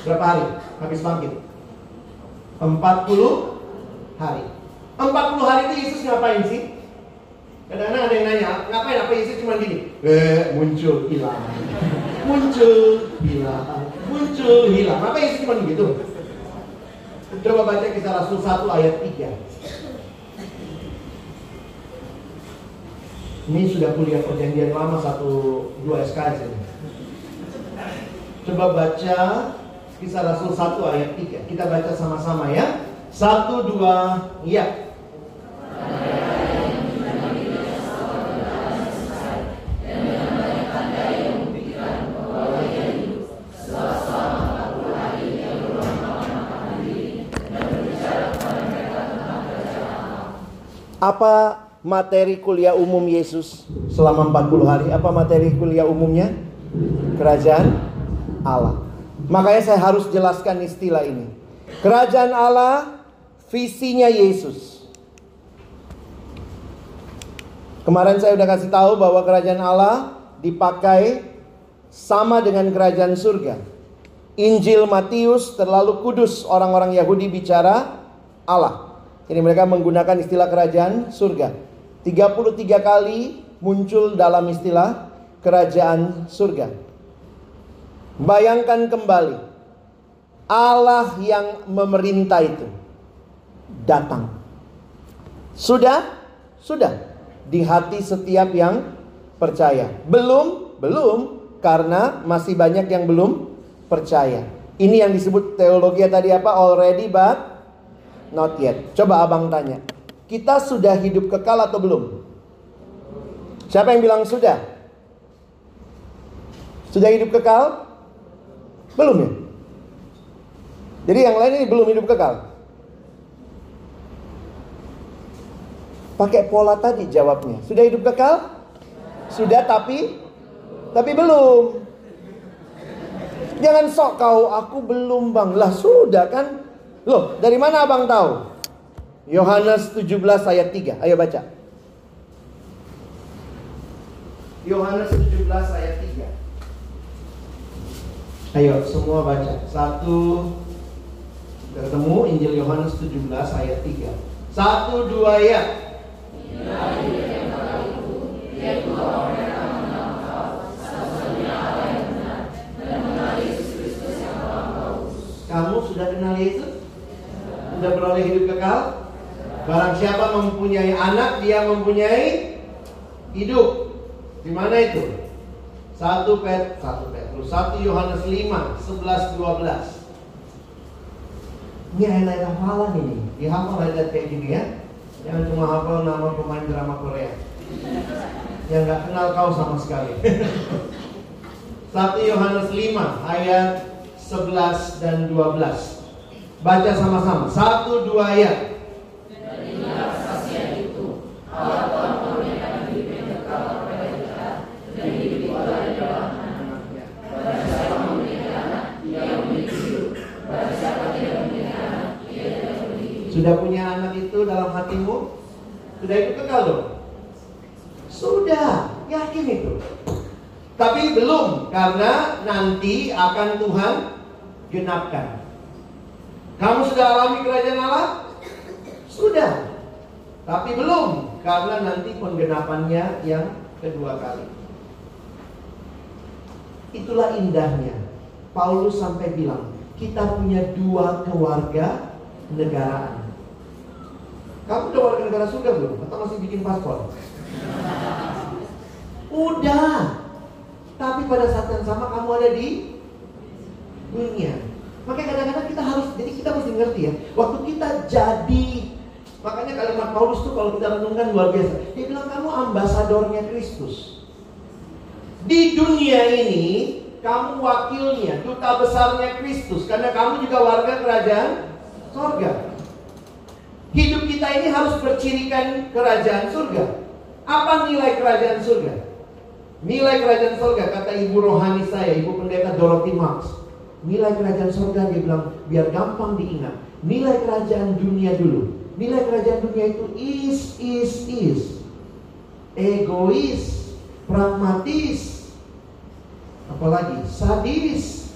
Berapa hari habis bangkit? 40 hari. 40 hari itu Yesus ngapain sih? Kadang-kadang ada yang nanya, ngapain apa Yesus cuma gini? Eh, muncul, hilang. muncul, hilang. Muncul, hilang. Apa Yesus cuma gitu? Coba baca kisah Rasul 1 ayat 3. Ini sudah kuliah perjanjian lama satu dua SKS ini. Coba baca kisah Rasul 1 ayat 3. Kita baca sama-sama ya. Satu dua iya. Apa materi kuliah umum Yesus selama 40 hari? Apa materi kuliah umumnya? Kerajaan Allah. Makanya saya harus jelaskan istilah ini. Kerajaan Allah, visinya Yesus. Kemarin saya udah kasih tahu bahwa kerajaan Allah dipakai sama dengan kerajaan surga. Injil Matius terlalu kudus orang-orang Yahudi bicara Allah. Jadi mereka menggunakan istilah kerajaan surga. 33 kali muncul dalam istilah kerajaan surga. Bayangkan kembali. Allah yang memerintah itu datang. Sudah? Sudah. Di hati setiap yang percaya. Belum? Belum. Karena masih banyak yang belum percaya. Ini yang disebut teologi tadi apa? Already but not yet. Coba abang tanya. Kita sudah hidup kekal atau belum? Siapa yang bilang sudah? Sudah hidup kekal? Belum ya? Jadi yang lain ini belum hidup kekal. Pakai pola tadi jawabnya. Sudah hidup kekal? Sudah tapi tapi belum. Jangan sok kau, aku belum bang. Lah sudah kan? Loh, dari mana abang tahu? Yohanes 17 ayat 3. Ayo baca. Yohanes 17 ayat 3. Ayo semua baca. Satu, ketemu Injil Yohanes 17 ayat 3. Satu dua ya. Kamu sudah kenal Yesus? Sudah beroleh hidup kekal? Barang siapa mempunyai anak, dia mempunyai hidup. Di mana itu? Satu Pet, satu Petrus, satu Yohanes 5, 11, 12. Ini ayat-ayat hafalan ini. Dihafal ayat kayak gini ya. Jangan cuma hafal nama pemain drama Korea. Yang nggak kenal kau sama sekali. Satu Yohanes 5 ayat 11 dan 12. Baca sama-sama. Satu dua ayat. Sudah punya anak itu dalam hatimu? Sudah itu kekal dong? Sudah, yakin itu. Tapi belum, karena nanti akan Tuhan genapkan. Kamu sudah alami kerajaan Allah? Sudah. Tapi belum, karena nanti penggenapannya yang kedua kali. Itulah indahnya. Paulus sampai bilang, kita punya dua keluarga negaraan. Kamu udah warga negara surga belum? Atau masih bikin paspor? Udah. Tapi pada saat yang sama kamu ada di dunia. Makanya kadang-kadang kita harus, jadi kita mesti ngerti ya. Waktu kita jadi, makanya kalimat Paulus tuh kalau kita renungkan luar biasa. Dia bilang kamu ambasadornya Kristus. Di dunia ini, kamu wakilnya, duta besarnya Kristus. Karena kamu juga warga kerajaan surga. Hidup kita ini harus bercirikan kerajaan surga. Apa nilai kerajaan surga? Nilai kerajaan surga kata ibu rohani saya, ibu pendeta Dorothy Marx. Nilai kerajaan surga dia bilang biar gampang diingat. Nilai kerajaan dunia dulu. Nilai kerajaan dunia itu is is is. Egois, pragmatis. Apalagi sadis.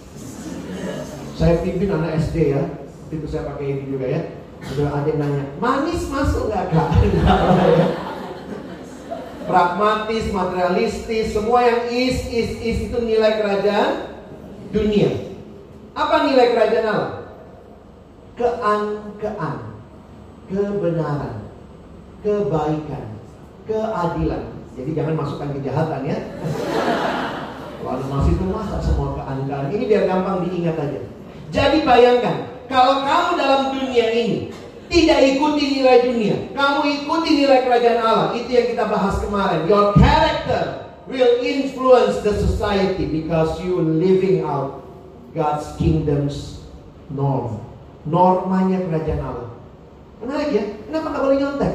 Saya pimpin anak SD ya. Itu saya pakai ini juga ya. Sudah ada yang nanya, manis masuk nggak kak? Pragmatis, materialistis, semua yang is, is, is itu nilai kerajaan dunia. Apa nilai kerajaan Allah? Kean-kean, kebenaran, kebaikan, keadilan. Jadi jangan masukkan kejahatan ya. Kalau masih itu masa semua kean-kean. Ini biar gampang diingat aja. Jadi bayangkan, kalau kamu dalam dunia ini tidak ikuti nilai dunia, kamu ikuti nilai kerajaan Allah. Itu yang kita bahas kemarin. Your character will influence the society because you living out God's kingdom's norm. Normanya kerajaan Allah. Menarik ya? Kenapa nggak boleh nyontek?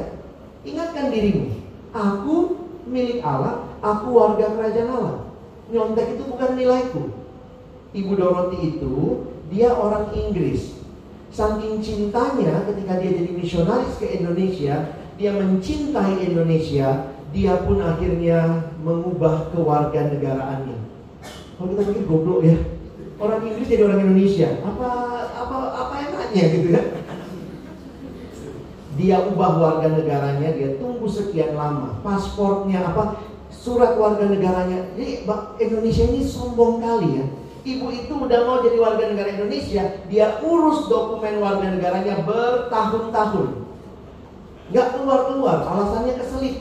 Ingatkan dirimu. Aku milik Allah, aku warga kerajaan Allah. Nyontek itu bukan nilaiku. Ibu Dorothy itu, dia orang Inggris. Saking cintanya ketika dia jadi misionaris ke Indonesia, dia mencintai Indonesia, dia pun akhirnya mengubah kewarganegaraannya. Kalau kita pikir goblok ya, orang Inggris jadi orang Indonesia, apa apa apa enaknya gitu ya? Dia ubah warga negaranya, dia tunggu sekian lama. Pasportnya apa? Surat warga negaranya. Jadi Indonesia ini sombong kali ya. Ibu itu udah mau jadi warga negara Indonesia, dia urus dokumen warga negaranya bertahun-tahun. Gak keluar-keluar, alasannya keselip.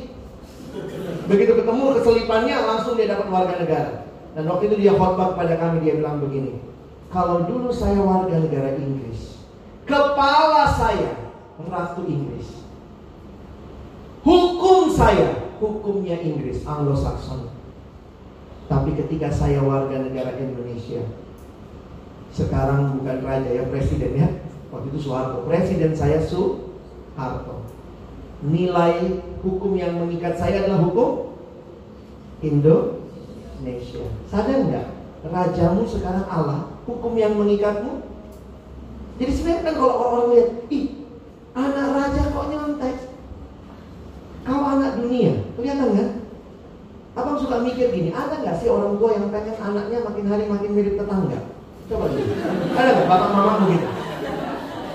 Begitu ketemu keselipannya, langsung dia dapat warga negara. Dan waktu itu dia khotbah kepada kami, dia bilang begini, kalau dulu saya warga negara Inggris, kepala saya Ratu Inggris. Hukum saya, hukumnya Inggris, Anglo-Saxon. Tapi ketika saya warga negara Indonesia, sekarang bukan raja ya, presiden ya. Waktu itu Soeharto. Presiden saya Soeharto. Nilai hukum yang mengikat saya adalah hukum Indonesia. Sadar nggak? Rajamu sekarang Allah, hukum yang mengikatmu. Jadi sebenarnya kan kalau orang lihat, ih anak raja kok nyontek. Kau anak dunia, kelihatan kan? Abang suka mikir gini, ada nggak sih orang tua yang pengen anaknya makin hari makin mirip tetangga? Coba dulu. Ada nggak bapak mama begitu?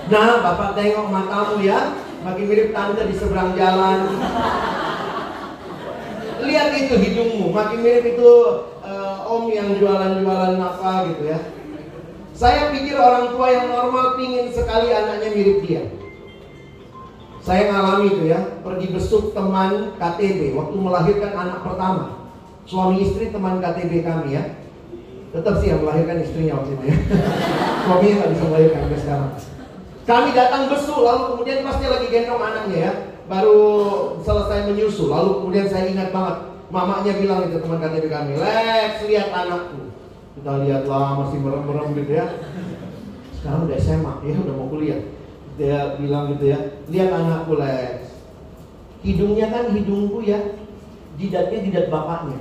Nah, bapak tengok matamu ya, makin mirip tante di seberang jalan. Lihat itu hidungmu, makin mirip itu uh, om yang jualan-jualan apa gitu ya. Saya pikir orang tua yang normal pingin sekali anaknya mirip dia. Saya ngalami itu ya, pergi besuk teman KTB waktu melahirkan anak pertama. Suami istri teman KTB kami ya. Tetap sih yang melahirkan istrinya waktu itu ya. Suaminya nggak bisa melahirkan sampai sekarang. Kami datang besuk, lalu kemudian pasti lagi gendong anaknya ya. Baru selesai menyusu, lalu kemudian saya ingat banget. Mamanya bilang itu teman KTB kami, Lex lihat anakku. Kita lihatlah masih merem-merem gitu ya. Sekarang udah SMA, ya udah mau kuliah dia bilang gitu ya lihat anakku Lex hidungnya kan hidungku ya jidatnya jidat bapaknya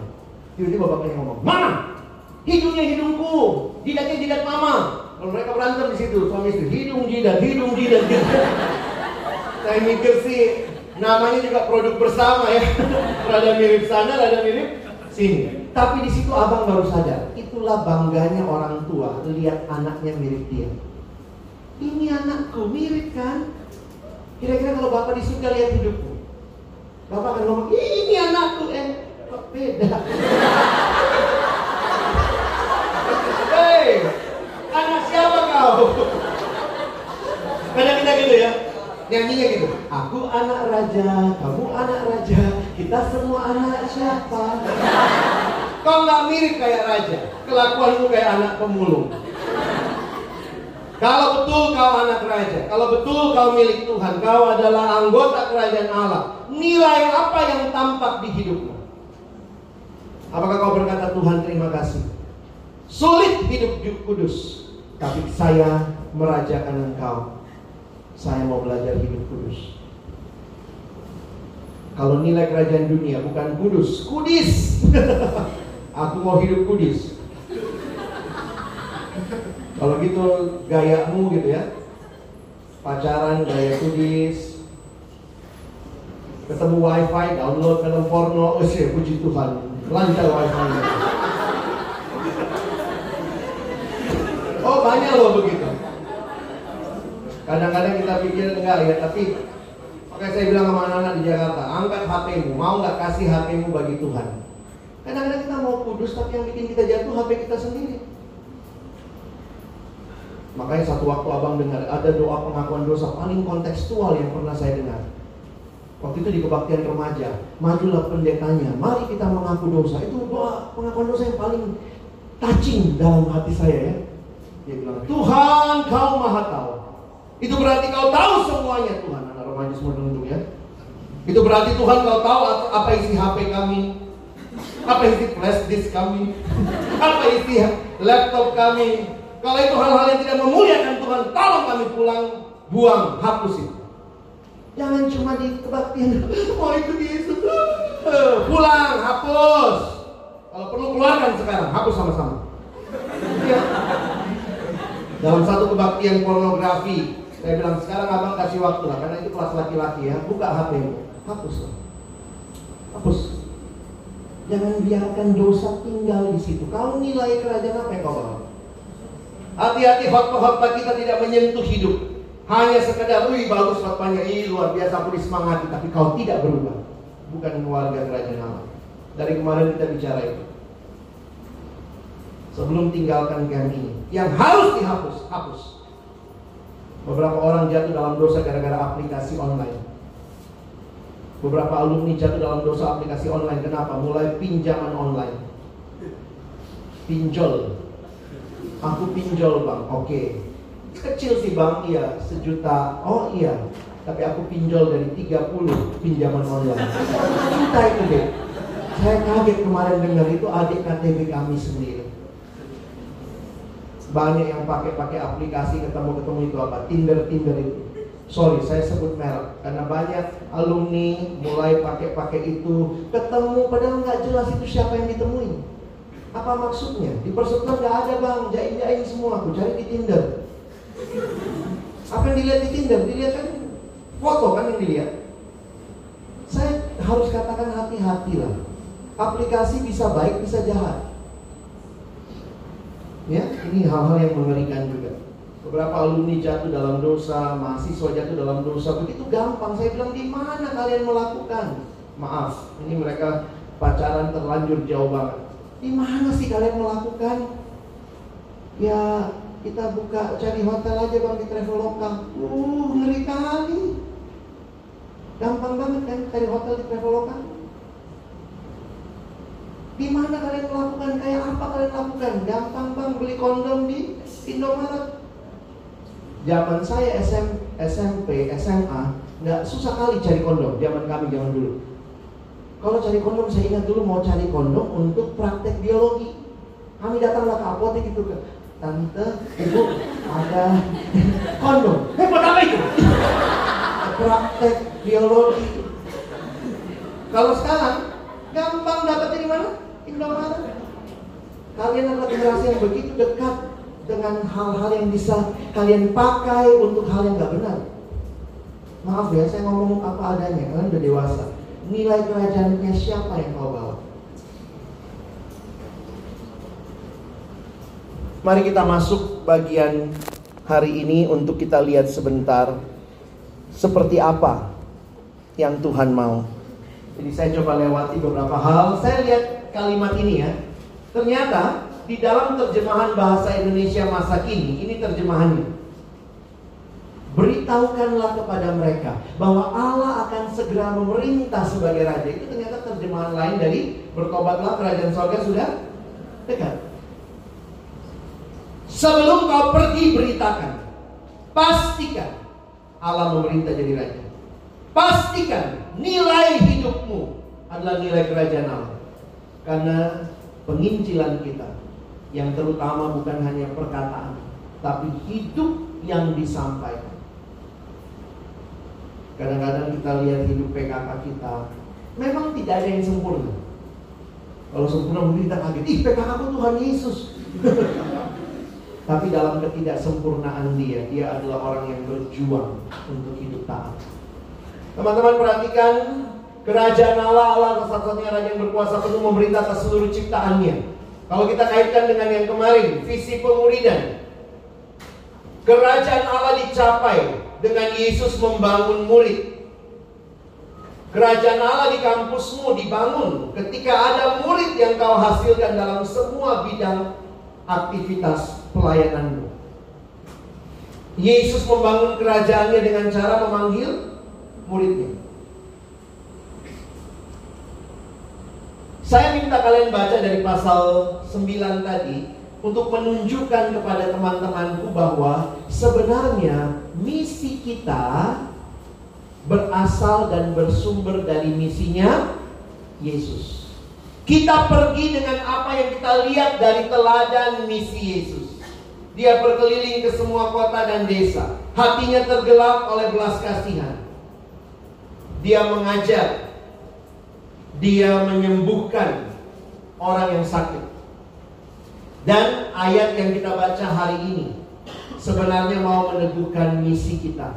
tiba-tiba bapaknya ngomong mana hidungnya hidungku jidatnya jidat mama kalau mereka berantem di situ suami istri hidung jidat hidung jidat gitu. saya mikir sih namanya juga produk bersama ya rada mirip sana rada mirip sini tapi di situ abang baru sadar itulah bangganya orang tua lihat anaknya mirip dia ini anakku, mirip kan? Kira-kira kalau Bapak di surga lihat hidupku Bapak akan ngomong, ini anakku Eh, kok beda? Hei, anak siapa kau? Kadang kita gitu ya Nyanyinya gitu Aku anak raja, kamu anak raja Kita semua anak siapa? Kau nggak mirip kayak raja Kelakuanmu kayak anak pemulung kalau betul kau anak raja, kalau betul kau milik Tuhan, kau adalah anggota kerajaan Allah. Nilai apa yang tampak di hidupmu? Apakah kau berkata Tuhan terima kasih? Sulit hidup kudus, tapi saya merajakan engkau. Saya mau belajar hidup kudus. Kalau nilai kerajaan dunia bukan kudus, kudis. Aku mau hidup kudis. Kalau gitu gayamu gitu ya Pacaran gaya kudis Ketemu wifi, download film porno sih, puji Tuhan Lancar wifi Oh banyak loh begitu Kadang-kadang kita pikir enggak ya Tapi Makanya saya bilang sama anak-anak di Jakarta Angkat HPmu, mau nggak kasih HPmu bagi Tuhan Kadang-kadang kita mau kudus Tapi yang bikin kita jatuh HP kita sendiri Makanya satu waktu abang dengar ada doa pengakuan dosa paling kontekstual yang pernah saya dengar. Waktu itu di kebaktian remaja, majulah pendetanya, mari kita mengaku dosa. Itu doa pengakuan dosa yang paling touching dalam hati saya ya. Dia bilang, Tuhan kau maha tahu. Itu berarti kau tahu semuanya Tuhan. Anak remaja semua menunduk ya. Itu berarti Tuhan kau tahu apa isi HP kami. Apa isi flash disk kami. Apa isi laptop kami kalau itu hal-hal yang tidak memuliakan Tuhan, tolong kami pulang, buang, hapus itu. Jangan cuma di kebaktian, mau ikut Yesus. Pulang, hapus. Kalau perlu keluarkan sekarang, hapus sama-sama. Ya. Dalam satu kebaktian pornografi, saya bilang sekarang abang kasih waktu lah, karena itu kelas laki-laki ya, buka HP hapus lah. Hapus. Jangan biarkan dosa tinggal di situ. Kau nilai kerajaan apa yang kau bawa? Hati-hati khotbah-khotbah kita tidak menyentuh hidup. Hanya sekedar, wih bagus khotbahnya, ih luar biasa aku disemangati, tapi kau tidak berubah. Bukan warga kerajaan Allah. Dari kemarin kita bicara itu. Sebelum tinggalkan ini, yang harus dihapus, hapus. Beberapa orang jatuh dalam dosa gara-gara aplikasi online. Beberapa alumni jatuh dalam dosa aplikasi online. Kenapa? Mulai pinjaman online. Pinjol. Aku pinjol bang, oke. Kecil sih bang, iya sejuta. Oh iya, tapi aku pinjol dari 30 pinjaman online. Juta itu deh. Saya kaget kemarin dengar itu adik KTP kami sendiri. Banyak yang pakai-pakai aplikasi ketemu-ketemu itu apa? Tinder-Tinder itu. Sorry, saya sebut merek karena banyak alumni mulai pakai-pakai itu ketemu padahal nggak jelas itu siapa yang ditemuin. Apa maksudnya? Di persekutuan nggak ada bang, jain-jain semua. Aku cari di Tinder. Apa yang dilihat di Tinder? Dilihat kan foto kan yang dilihat. Saya harus katakan hati-hati lah. Aplikasi bisa baik, bisa jahat. Ya, ini hal-hal yang mengerikan juga. Beberapa alumni jatuh dalam dosa, mahasiswa jatuh dalam dosa, begitu gampang. Saya bilang di mana kalian melakukan? Maaf, ini mereka pacaran terlanjur jauh banget. Di mana sih kalian melakukan? Ya kita buka cari hotel aja bang di Traveloka. Uh, ngeri kali. Gampang banget kan cari hotel di Traveloka. Di mana kalian melakukan? Kayak apa kalian lakukan? Gampang bang beli kondom di Indomaret. Zaman saya SM, SMP, SMA, nggak susah kali cari kondom. Zaman kami zaman dulu. Kalau cari kondom, saya ingat dulu mau cari kondom untuk praktek biologi. Kami datanglah ke apotek itu ke tante, ibu ada kondom. Eh, buat apa itu? praktek biologi. Kalau sekarang gampang dapat dari mana? Indomaret. Kalian adalah generasi yang begitu dekat dengan hal-hal yang bisa kalian pakai untuk hal yang nggak benar. Maaf ya, saya ngomong apa adanya, kalian udah dewasa. Nilai kerajaannya siapa yang kau bawa? Mari kita masuk bagian hari ini untuk kita lihat sebentar seperti apa yang Tuhan mau. Jadi saya coba lewati beberapa hal. Saya lihat kalimat ini ya. Ternyata di dalam terjemahan bahasa Indonesia masa kini, ini terjemahannya. Beritahukanlah kepada mereka bahwa Allah akan segera memerintah sebagai raja. Itu ternyata terjemahan lain dari bertobatlah kerajaan sorga sudah dekat. Sebelum kau pergi beritakan, pastikan Allah memerintah jadi raja. Pastikan nilai hidupmu adalah nilai kerajaan Allah. Karena penginjilan kita yang terutama bukan hanya perkataan, tapi hidup yang disampaikan. Kadang-kadang kita lihat hidup PKK kita, memang tidak ada yang sempurna. Kalau sempurna mungkin kita kaget, ih PKK aku Tuhan Yesus. Tapi dalam ketidaksempurnaan dia, dia adalah orang yang berjuang untuk hidup taat. Teman-teman perhatikan, kerajaan Allah, Allah satu-satunya raja yang berkuasa penuh memerintah atas seluruh ciptaannya. Kalau kita kaitkan dengan yang kemarin, visi pemuridan. Kerajaan Allah dicapai dengan Yesus membangun murid. Kerajaan Allah di kampusmu dibangun ketika ada murid yang kau hasilkan dalam semua bidang aktivitas pelayananmu. Yesus membangun kerajaannya dengan cara memanggil muridnya. Saya minta kalian baca dari pasal 9 tadi untuk menunjukkan kepada teman-temanku bahwa sebenarnya misi kita berasal dan bersumber dari misinya Yesus. Kita pergi dengan apa yang kita lihat dari teladan misi Yesus. Dia berkeliling ke semua kota dan desa. Hatinya tergelap oleh belas kasihan. Dia mengajar dia menyembuhkan orang yang sakit. Dan ayat yang kita baca hari ini sebenarnya mau meneguhkan misi kita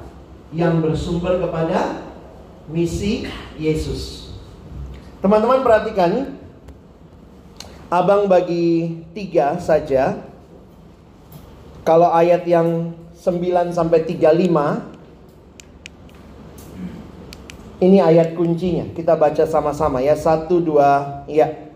yang bersumber kepada misi Yesus. Teman-teman perhatikan, abang bagi tiga saja. Kalau ayat yang 9 sampai 35 ini ayat kuncinya. Kita baca sama-sama ya. Satu, dua, ya.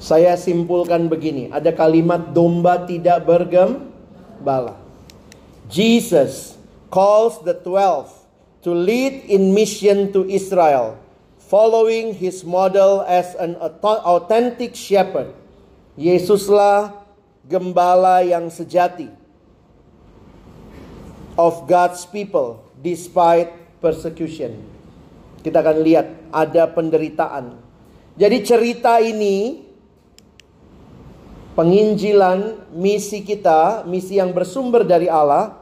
Saya simpulkan begini, ada kalimat domba tidak bergembala. Jesus calls the twelve to lead in mission to Israel, following his model as an authentic shepherd. Yesuslah gembala yang sejati of God's people despite persecution. Kita akan lihat ada penderitaan. Jadi cerita ini penginjilan, misi kita, misi yang bersumber dari Allah,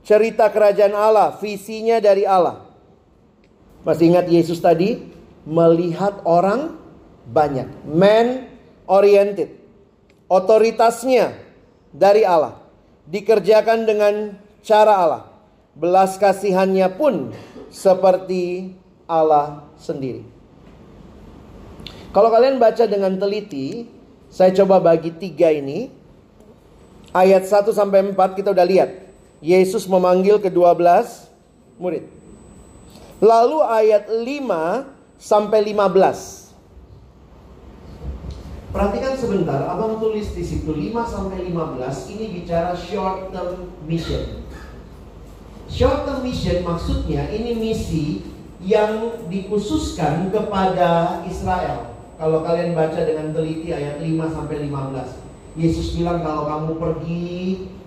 cerita kerajaan Allah, visinya dari Allah. Masih ingat Yesus tadi melihat orang banyak, man oriented. Otoritasnya dari Allah, dikerjakan dengan cara Allah. Belas kasihannya pun seperti Allah sendiri. Kalau kalian baca dengan teliti, saya coba bagi tiga ini. Ayat 1 sampai 4 kita udah lihat. Yesus memanggil ke-12 murid. Lalu ayat 5 sampai 15. Perhatikan sebentar, Abang tulis di situ 5 sampai 15 ini bicara short term mission. Short term mission maksudnya ini misi yang dikhususkan kepada Israel. Kalau kalian baca dengan teliti ayat 5 sampai 15. Yesus bilang kalau kamu pergi,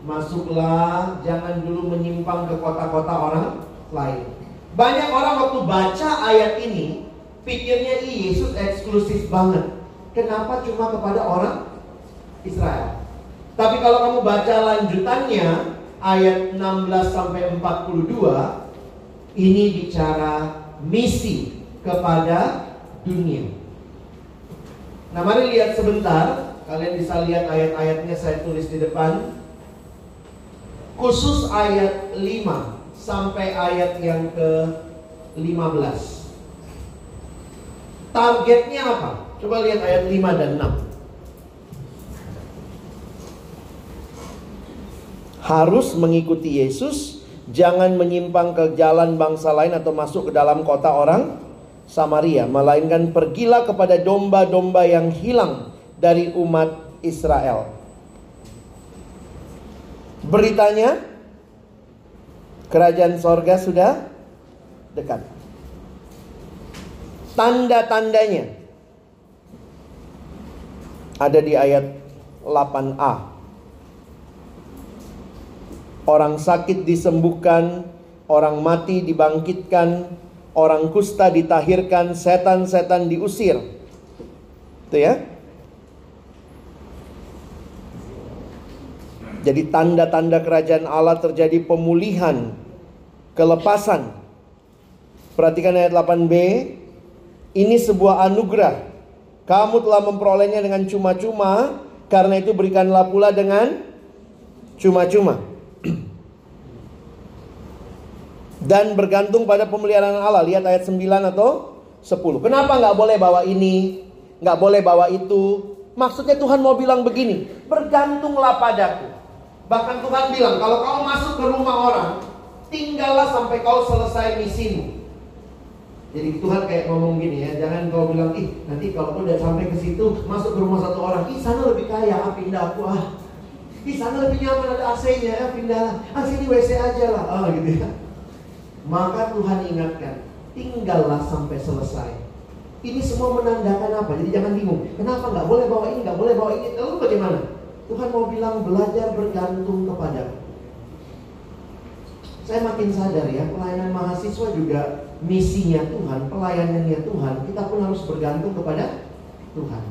masuklah, jangan dulu menyimpang ke kota-kota orang lain. Banyak orang waktu baca ayat ini, pikirnya Yesus eksklusif banget. Kenapa cuma kepada orang Israel? Tapi kalau kamu baca lanjutannya, ayat 16 sampai 42, ini bicara misi kepada dunia. Nah mari lihat sebentar Kalian bisa lihat ayat-ayatnya saya tulis di depan Khusus ayat 5 Sampai ayat yang ke 15 Targetnya apa? Coba lihat ayat 5 dan 6 harus mengikuti Yesus, jangan menyimpang ke jalan bangsa lain atau masuk ke dalam kota orang Samaria, melainkan pergilah kepada domba-domba yang hilang dari umat Israel. Beritanya, kerajaan sorga sudah dekat. Tanda-tandanya ada di ayat 8a. Orang sakit disembuhkan, orang mati dibangkitkan, orang kusta ditahirkan, setan-setan diusir. Itu ya. Jadi tanda-tanda kerajaan Allah terjadi pemulihan, kelepasan. Perhatikan ayat 8b. Ini sebuah anugerah. Kamu telah memperolehnya dengan cuma-cuma, karena itu berikanlah pula dengan cuma-cuma dan bergantung pada pemeliharaan Allah. Lihat ayat 9 atau 10. Kenapa nggak boleh bawa ini, nggak boleh bawa itu? Maksudnya Tuhan mau bilang begini, bergantunglah padaku. Bahkan Tuhan bilang, kalau kau masuk ke rumah orang, tinggallah sampai kau selesai misimu. Jadi Tuhan kayak ngomong gini ya, jangan kau bilang, ih nanti kalau kau udah sampai ke situ, masuk ke rumah satu orang, ih sana lebih kaya, ah, pindah aku ah. Di sana lebih nyaman ada AC-nya ya, pindah. Ah sini WC aja lah, ah gitu ya. Maka Tuhan ingatkan, tinggallah sampai selesai. Ini semua menandakan apa? Jadi jangan bingung. Kenapa nggak boleh bawa ini, nggak boleh bawa ini? Lalu bagaimana? Tuhan mau bilang belajar bergantung kepada. Saya makin sadar ya, pelayanan mahasiswa juga misinya Tuhan, pelayanannya Tuhan. Kita pun harus bergantung kepada Tuhan.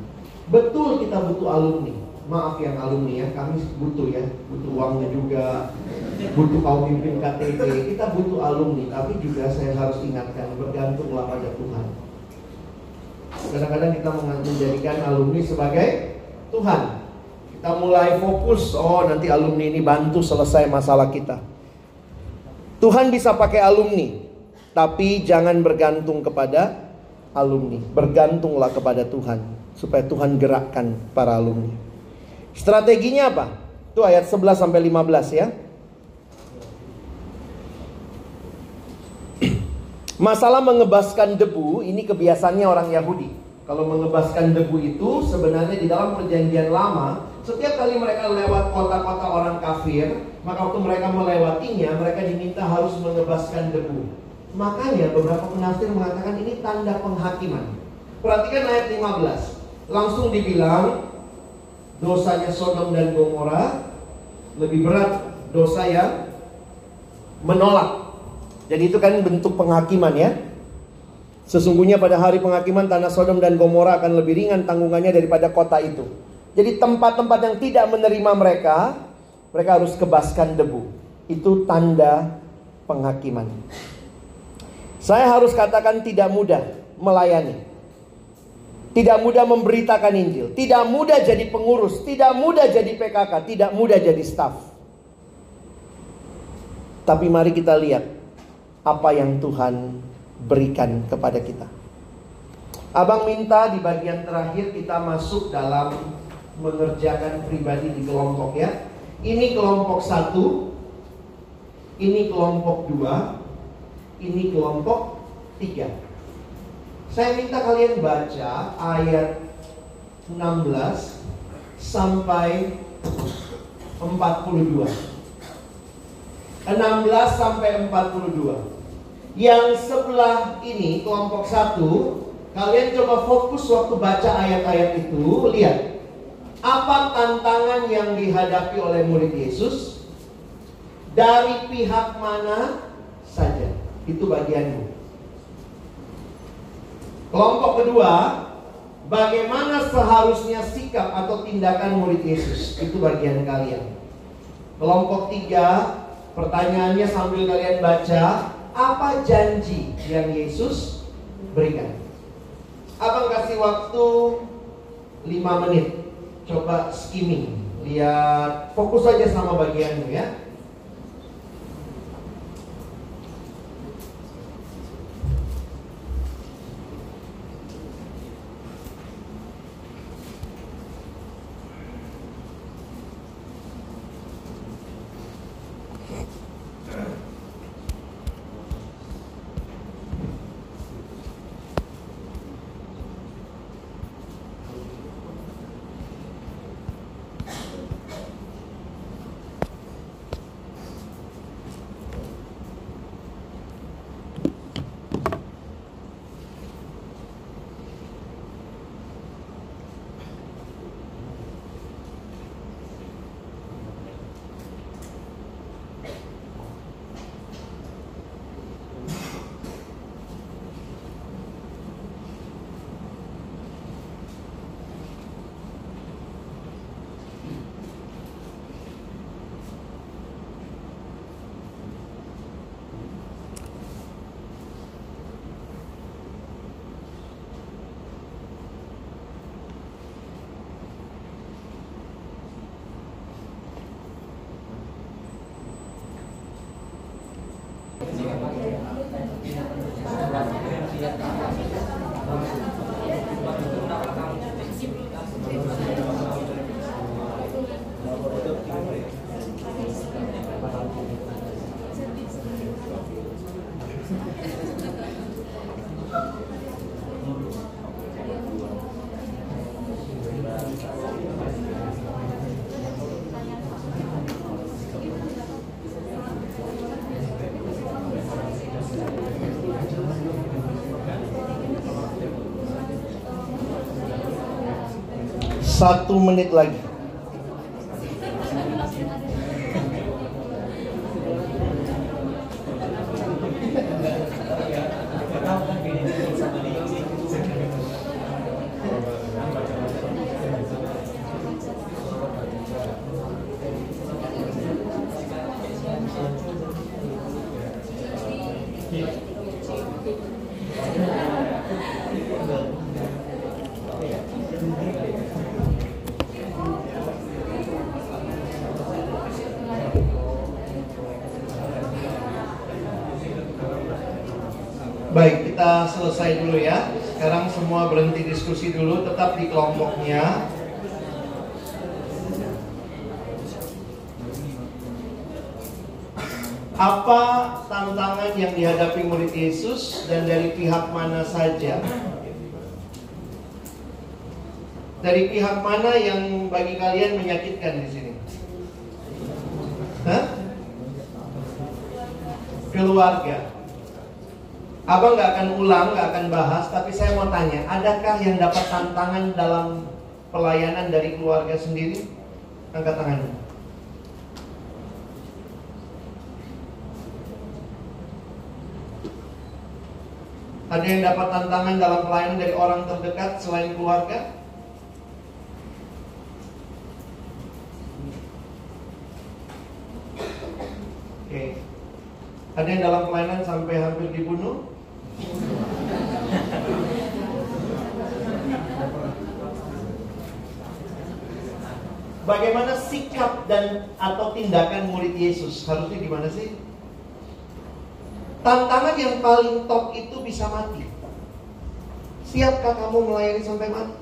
Betul kita butuh alumni maaf yang alumni ya, kami butuh ya, butuh uangnya juga, butuh kaum pimpin KTP, kita butuh alumni, tapi juga saya harus ingatkan bergantunglah pada Tuhan. Kadang-kadang kita menjadikan alumni sebagai Tuhan. Kita mulai fokus, oh nanti alumni ini bantu selesai masalah kita. Tuhan bisa pakai alumni. Tapi jangan bergantung kepada alumni. Bergantunglah kepada Tuhan. Supaya Tuhan gerakkan para alumni. Strateginya apa? Itu ayat 11 sampai 15 ya. Masalah mengebaskan debu ini kebiasaannya orang Yahudi. Kalau mengebaskan debu itu sebenarnya di dalam perjanjian lama, setiap kali mereka lewat kota-kota orang kafir, maka waktu mereka melewatinya, mereka diminta harus mengebaskan debu. Makanya beberapa penafsir mengatakan ini tanda penghakiman. Perhatikan ayat 15. Langsung dibilang dosanya Sodom dan Gomora lebih berat dosa yang menolak jadi itu kan bentuk penghakiman ya. Sesungguhnya pada hari penghakiman tanah Sodom dan Gomora akan lebih ringan tanggungannya daripada kota itu. Jadi tempat-tempat yang tidak menerima mereka, mereka harus kebaskan debu. Itu tanda penghakiman. Saya harus katakan tidak mudah melayani. Tidak mudah memberitakan Injil, tidak mudah jadi pengurus, tidak mudah jadi PKK, tidak mudah jadi staf. Tapi mari kita lihat apa yang Tuhan berikan kepada kita. Abang minta di bagian terakhir kita masuk dalam mengerjakan pribadi di kelompok ya. Ini kelompok satu, ini kelompok dua, ini kelompok tiga. Saya minta kalian baca ayat 16 sampai 42. 16 sampai 42. Yang sebelah ini kelompok satu, kalian coba fokus waktu baca ayat-ayat itu, lihat apa tantangan yang dihadapi oleh murid Yesus dari pihak mana saja. Itu bagianmu. Kelompok kedua, bagaimana seharusnya sikap atau tindakan murid Yesus. Itu bagian kalian. Kelompok tiga, pertanyaannya sambil kalian baca, apa janji yang Yesus berikan. Abang kasih waktu 5 menit. Coba skimming. Lihat, fokus saja sama bagianmu ya. Satu menit lagi. Diskusi dulu, tetap di kelompoknya. Apa tantangan yang dihadapi murid Yesus dan dari pihak mana saja? Dari pihak mana yang bagi kalian menyakitkan di sini? Hah? Keluarga. Abang nggak akan ulang, nggak akan bahas, tapi saya mau tanya, adakah yang dapat tantangan dalam pelayanan dari keluarga sendiri? Angkat tangannya. Ada yang dapat tantangan dalam pelayanan dari orang terdekat selain keluarga? Oke. Ada yang dalam pelayanan sampai hampir dibunuh? Bagaimana sikap dan atau tindakan murid Yesus? Harusnya gimana sih? Tantangan yang paling top itu bisa mati. Siapkah kamu melayani sampai mati?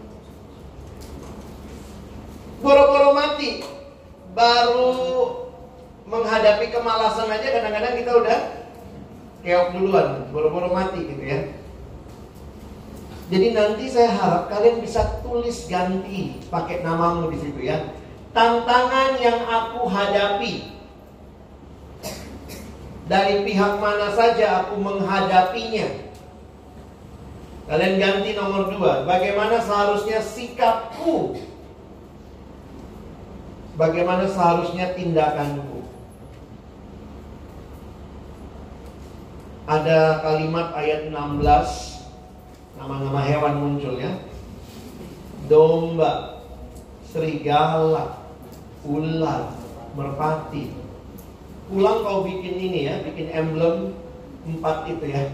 Boro-boro mati, baru menghadapi kemalasan aja kadang-kadang kita udah keok duluan, boro-boro mati gitu ya. Jadi nanti saya harap kalian bisa tulis ganti pakai namamu di situ ya. Tantangan yang aku hadapi dari pihak mana saja aku menghadapinya. Kalian ganti nomor dua. Bagaimana seharusnya sikapku? Bagaimana seharusnya tindakanku? Ada kalimat ayat 16 Nama-nama hewan muncul ya Domba Serigala Ular Merpati pulang kau bikin ini ya, bikin emblem empat itu ya.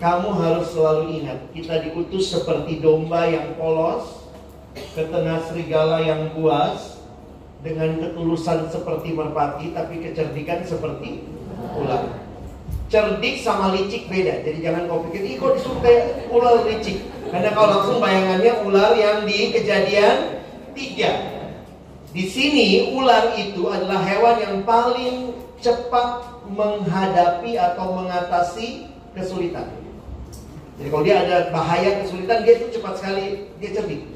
Kamu harus selalu ingat, kita diutus seperti domba yang polos, ke tengah serigala yang buas, dengan ketulusan seperti merpati, tapi kecerdikan seperti ular. Cerdik sama licik beda, jadi jangan kau pikir, ih kok disuruh kayak ular licik. Karena kau langsung bayangannya ular yang di kejadian tiga di sini ular itu adalah hewan yang paling cepat menghadapi atau mengatasi kesulitan. Jadi kalau dia ada bahaya kesulitan, dia itu cepat sekali, dia cerdik.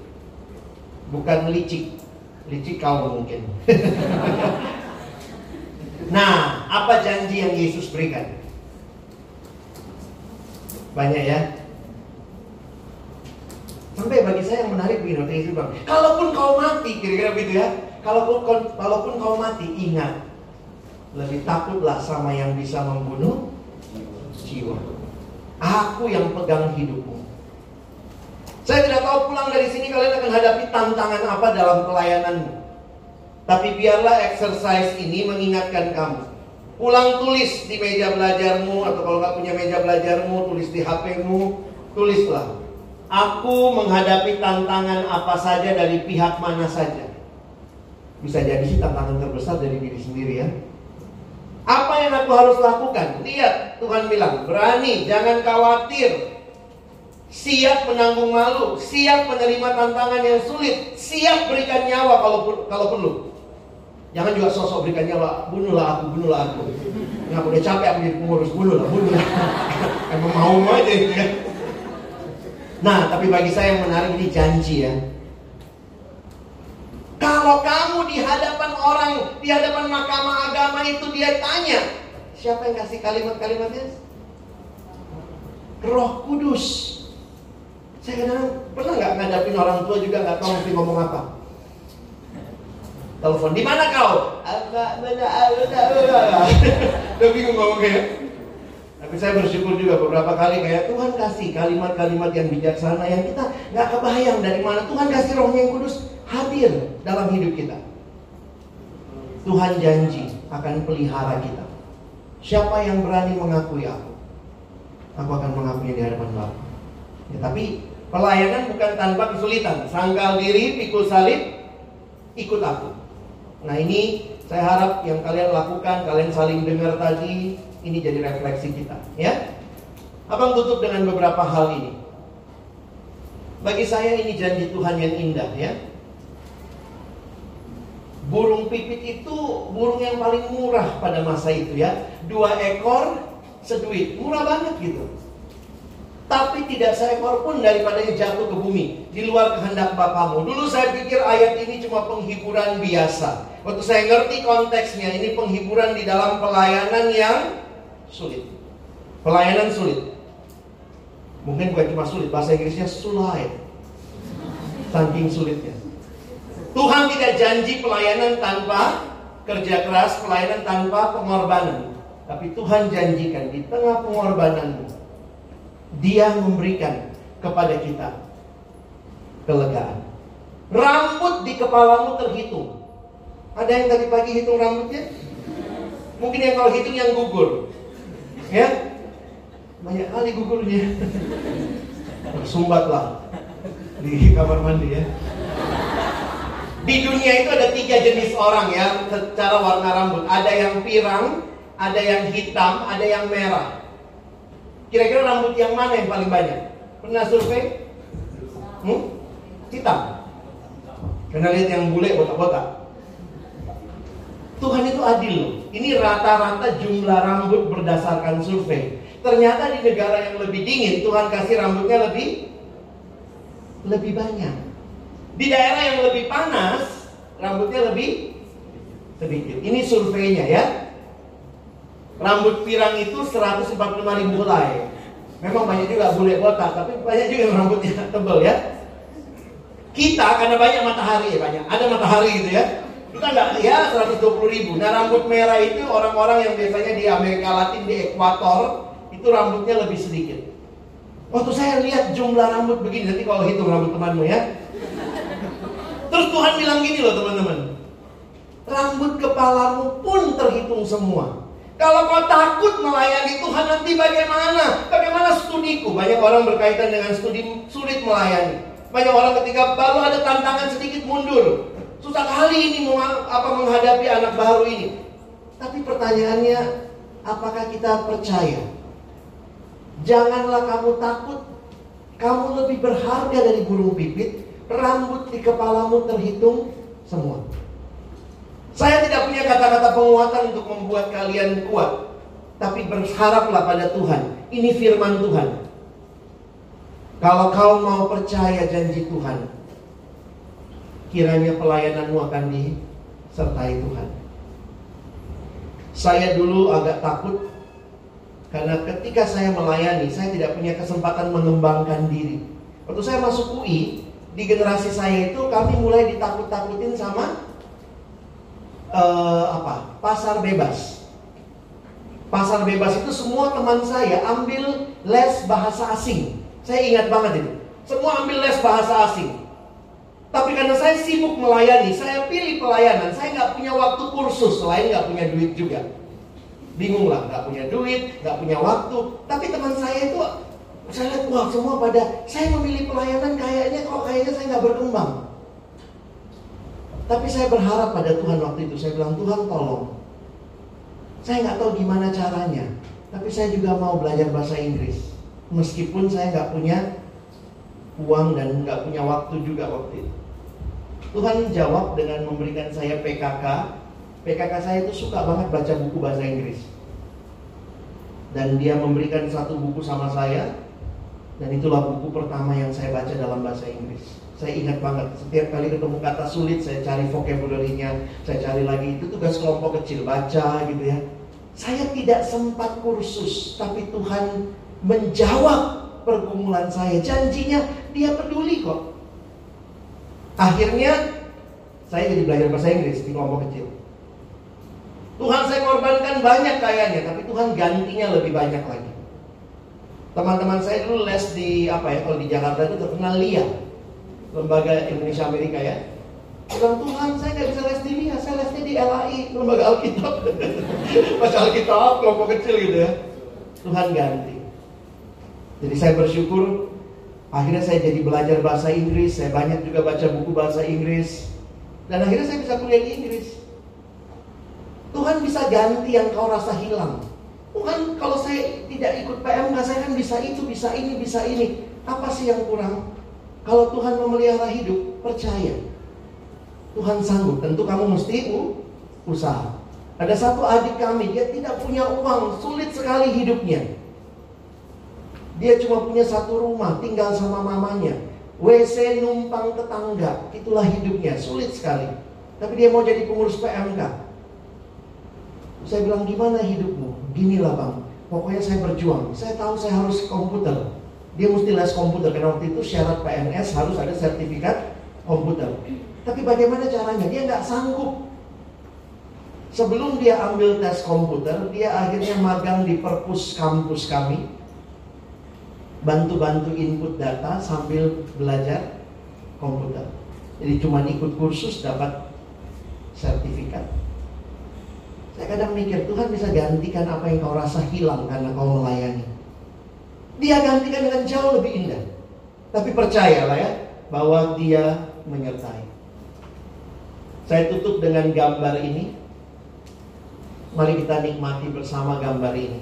Bukan licik. Licik kau mungkin. nah, apa janji yang Yesus berikan? Banyak ya. Sampai bagi saya yang menarik begini, Yesus bilang, kalaupun kau mati, kira-kira begitu ya, Kalaupun, kalaupun kau mati, ingat. Lebih takutlah sama yang bisa membunuh jiwa. Aku yang pegang hidupmu. Saya tidak tahu pulang dari sini kalian akan hadapi tantangan apa dalam pelayananmu. Tapi biarlah exercise ini mengingatkan kamu. Pulang tulis di meja belajarmu atau kalau nggak punya meja belajarmu, tulis di HP-mu, tulislah. Aku menghadapi tantangan apa saja dari pihak mana saja. Bisa jadi sih tantangan terbesar dari diri sendiri ya. Apa yang aku harus lakukan? Lihat, Tuhan bilang, berani, jangan khawatir. Siap menanggung malu, siap menerima tantangan yang sulit, siap berikan nyawa kalau kalau perlu. Jangan juga sosok berikan nyawa, bunuhlah aku, bunuhlah aku. Nggak udah capek aku jadi pengurus, bunuhlah, bunuhlah. Emang mau aja gitu. Nah, tapi bagi saya yang menarik ini janji ya. Kalau kamu di hadapan orang, di hadapan mahkamah agama itu dia tanya, siapa yang kasih kalimat-kalimatnya? Roh Kudus. Saya kadang pernah nggak ngadapin orang tua juga nggak tahu mesti ngomong apa. Telepon, di mana kau? Apa, mana, Udah bingung ngomong kayak. Tapi saya bersyukur juga beberapa kali kayak Tuhan kasih kalimat-kalimat yang bijaksana yang kita nggak kebayang dari mana Tuhan kasih rohnya yang kudus hadir dalam hidup kita. Tuhan janji akan pelihara kita. Siapa yang berani mengakui aku? Aku akan mengakui di hadapan Bapa. Ya, tapi pelayanan bukan tanpa kesulitan. Sangkal diri, pikul salib, ikut aku. Nah ini saya harap yang kalian lakukan, kalian saling dengar tadi, ini jadi refleksi kita. Ya, Abang tutup dengan beberapa hal ini. Bagi saya ini janji Tuhan yang indah ya. Burung pipit itu burung yang paling murah pada masa itu ya. Dua ekor seduit, murah banget gitu. Tapi tidak seekor pun daripadanya jatuh ke bumi Di luar kehendak Bapamu Dulu saya pikir ayat ini cuma penghiburan biasa Waktu saya ngerti konteksnya Ini penghiburan di dalam pelayanan yang sulit. Pelayanan sulit. Mungkin bukan cuma sulit Bahasa Inggrisnya sulit. Saking sulitnya. Tuhan tidak janji pelayanan tanpa kerja keras Pelayanan tanpa pengorbanan. Tapi Tuhan janjikan di tengah pengorbananmu dia memberikan kepada kita kelegaan. Rambut di kepalamu terhitung. Ada yang tadi pagi hitung rambutnya? Mungkin yang kalau hitung yang gugur. Ya? Banyak kali gugurnya. Sumbatlah di kamar mandi ya. Di dunia itu ada tiga jenis orang ya secara warna rambut. Ada yang pirang, ada yang hitam, ada yang merah. Kira-kira rambut yang mana yang paling banyak? Pernah survei? Hmm? Hitam. Karena lihat yang bule botak-botak. Tuhan itu adil loh. Ini rata-rata jumlah rambut berdasarkan survei. Ternyata di negara yang lebih dingin Tuhan kasih rambutnya lebih lebih banyak. Di daerah yang lebih panas rambutnya lebih sedikit. Ini surveinya ya. Rambut pirang itu 145 ribu helai. Memang banyak juga bule botak, tapi banyak juga yang rambutnya tebal ya. Kita karena banyak matahari ya banyak, ada matahari gitu ya. Itu kan enggak ya 120 ribu. Nah rambut merah itu orang-orang yang biasanya di Amerika Latin di ekuator itu rambutnya lebih sedikit. Waktu saya lihat jumlah rambut begini, nanti kalau hitung rambut temanmu ya. Terus Tuhan bilang gini loh teman-teman. Rambut kepalamu pun terhitung semua. Kalau kau takut melayani Tuhan nanti bagaimana? Bagaimana studiku? Banyak orang berkaitan dengan studi sulit melayani. Banyak orang ketika baru ada tantangan sedikit mundur. Susah kali ini apa menghadapi anak baru ini. Tapi pertanyaannya, apakah kita percaya? Janganlah kamu takut. Kamu lebih berharga dari burung pipit. Rambut di kepalamu terhitung semua. Saya tidak punya kata-kata penguatan untuk membuat kalian kuat. Tapi berharaplah pada Tuhan. Ini firman Tuhan. Kalau kau mau percaya janji Tuhan, kiranya pelayananmu akan disertai Tuhan. Saya dulu agak takut karena ketika saya melayani, saya tidak punya kesempatan mengembangkan diri. Waktu saya masuk UI, di generasi saya itu kami mulai ditakut-takutin sama uh, apa? Pasar bebas. Pasar bebas itu semua teman saya ambil les bahasa asing. Saya ingat banget itu. Semua ambil les bahasa asing. Tapi karena saya sibuk melayani, saya pilih pelayanan. Saya nggak punya waktu kursus, selain nggak punya duit juga. Bingung lah, nggak punya duit, nggak punya waktu. Tapi teman saya itu, saya lihat wah semua pada, saya memilih pelayanan kayaknya kok kayaknya saya nggak berkembang. Tapi saya berharap pada Tuhan waktu itu. Saya bilang, Tuhan tolong. Saya nggak tahu gimana caranya. Tapi saya juga mau belajar bahasa Inggris. Meskipun saya nggak punya uang dan nggak punya waktu juga waktu itu. Tuhan jawab dengan memberikan saya PKK. PKK saya itu suka banget baca buku bahasa Inggris. Dan dia memberikan satu buku sama saya. Dan itulah buku pertama yang saya baca dalam bahasa Inggris. Saya ingat banget, setiap kali ketemu kata sulit saya cari vocabulary-nya, saya cari lagi itu tugas kelompok kecil baca gitu ya. Saya tidak sempat kursus, tapi Tuhan menjawab pergumulan saya. Janjinya dia peduli kok. Akhirnya saya jadi belajar bahasa Inggris di kelompok kecil. Tuhan saya korbankan banyak kayaknya, tapi Tuhan gantinya lebih banyak lagi. Teman-teman saya dulu les di apa ya kalau di Jakarta itu terkenal Lia lembaga Indonesia Amerika ya bilang Tuhan saya nggak bisa les di LIA saya lesnya di LAI lembaga Alkitab baca Alkitab kelompok kecil gitu ya Tuhan ganti jadi saya bersyukur akhirnya saya jadi belajar bahasa Inggris saya banyak juga baca buku bahasa Inggris dan akhirnya saya bisa kuliah di Inggris Tuhan bisa ganti yang kau rasa hilang Tuhan kalau saya tidak ikut PMK saya kan bisa itu, bisa ini, bisa ini. Apa sih yang kurang? Kalau Tuhan memelihara hidup, percaya. Tuhan sanggup. Tentu kamu mesti usaha. Ada satu adik kami, dia tidak punya uang, sulit sekali hidupnya. Dia cuma punya satu rumah, tinggal sama mamanya. WC numpang tetangga, itulah hidupnya, sulit sekali. Tapi dia mau jadi pengurus PMK. Saya bilang, gimana hidupmu? Ginilah bang, pokoknya saya berjuang. Saya tahu saya harus komputer. Dia mesti les komputer, karena waktu itu syarat PNS harus ada sertifikat komputer. Tapi bagaimana caranya? Dia nggak sanggup. Sebelum dia ambil tes komputer, dia akhirnya magang di perpus kampus kami. Bantu-bantu input data sambil belajar komputer. Jadi cuma ikut kursus dapat sertifikat. Saya kadang mikir Tuhan bisa gantikan apa yang kau rasa hilang karena kau melayani. Dia gantikan dengan jauh lebih indah. Tapi percayalah ya bahwa dia menyertai. Saya tutup dengan gambar ini. Mari kita nikmati bersama gambar ini.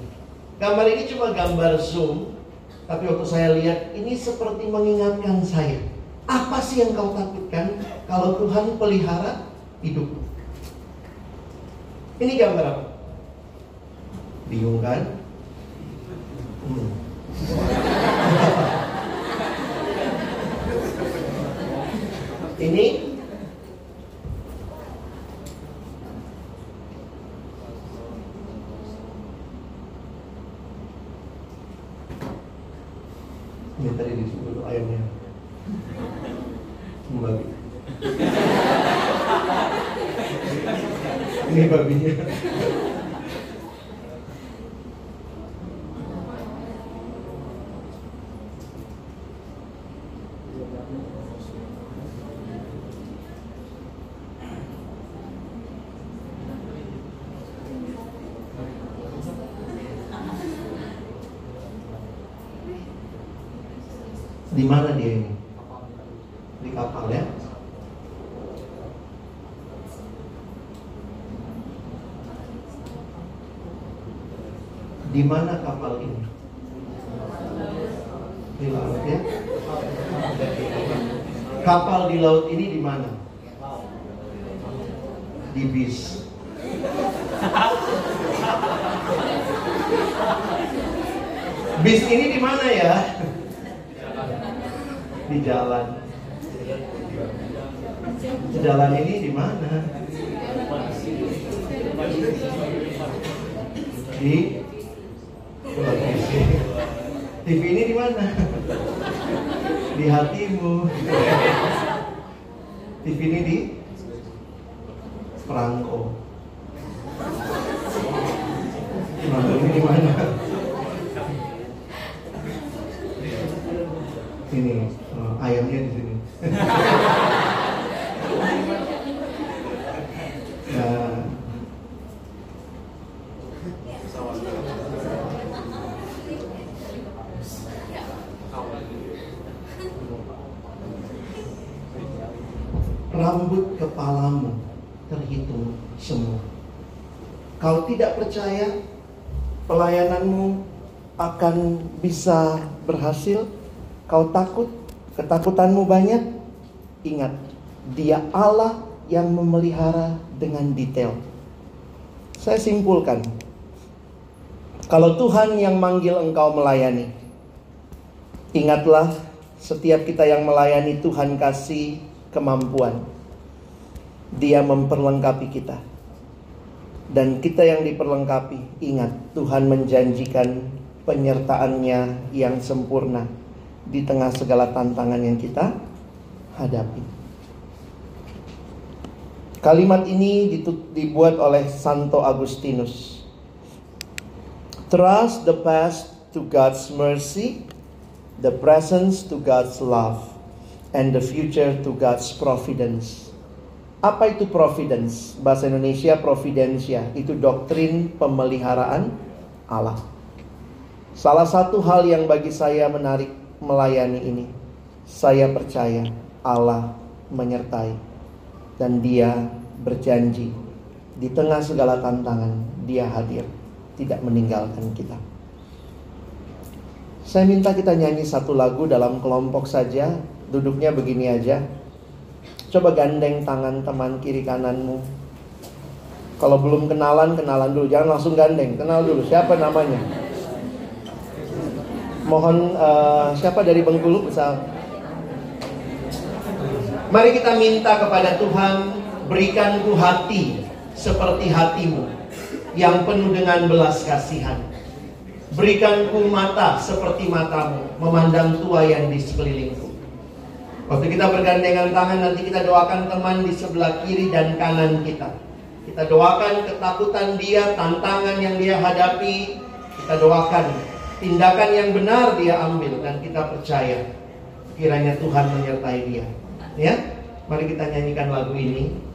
Gambar ini cuma gambar zoom, tapi waktu saya lihat ini seperti mengingatkan saya. Apa sih yang kau takutkan kalau Tuhan pelihara hidupmu? Ini gambar apa? Bingung kan? Hmm. Ini Ini tadi disebut dulu ayamnya. Membabi. Ini babinya Di mana dia ini? Di kapal ya? Di mana kapal ini? Di laut ya? Kapal di laut ini di mana? Di bis. Bis ini di mana ya? Jalan. Jalan ini di mana? Di televisi. TV ini di mana? Di hatimu. TV ini di perangko. Perangko ini di mana? Ini eh, ayamnya di sini. Nah, rambut kepalamu terhitung semua. Kau tidak percaya pelayananmu akan bisa berhasil? Kau takut? Ketakutanmu banyak? Ingat, Dia Allah yang memelihara dengan detail. Saya simpulkan, kalau Tuhan yang manggil engkau melayani, ingatlah setiap kita yang melayani Tuhan kasih kemampuan. Dia memperlengkapi kita. Dan kita yang diperlengkapi, ingat Tuhan menjanjikan penyertaannya yang sempurna di tengah segala tantangan yang kita hadapi. Kalimat ini dibuat oleh Santo Agustinus. Trust the past to God's mercy, the presence to God's love, and the future to God's providence. Apa itu providence? Bahasa Indonesia providensia, itu doktrin pemeliharaan Allah. Salah satu hal yang bagi saya menarik melayani ini, saya percaya Allah menyertai dan dia berjanji di tengah segala tantangan dia hadir. tidak meninggalkan kita. Saya minta kita nyanyi satu lagu dalam kelompok saja, duduknya begini aja. Coba gandeng tangan teman kiri kananmu. Kalau belum kenalan, kenalan dulu. Jangan langsung gandeng, kenal dulu. Siapa namanya? Mohon uh, siapa dari Bengkulu misal? Mari kita minta kepada Tuhan berikanku hati seperti hatimu yang penuh dengan belas kasihan. Berikanku mata seperti matamu, memandang tua yang di sekelilingku. Waktu kita bergandengan tangan, nanti kita doakan teman di sebelah kiri dan kanan kita. Kita doakan ketakutan dia, tantangan yang dia hadapi. Kita doakan tindakan yang benar dia ambil dan kita percaya kiranya Tuhan menyertai dia. Ya, mari kita nyanyikan lagu ini.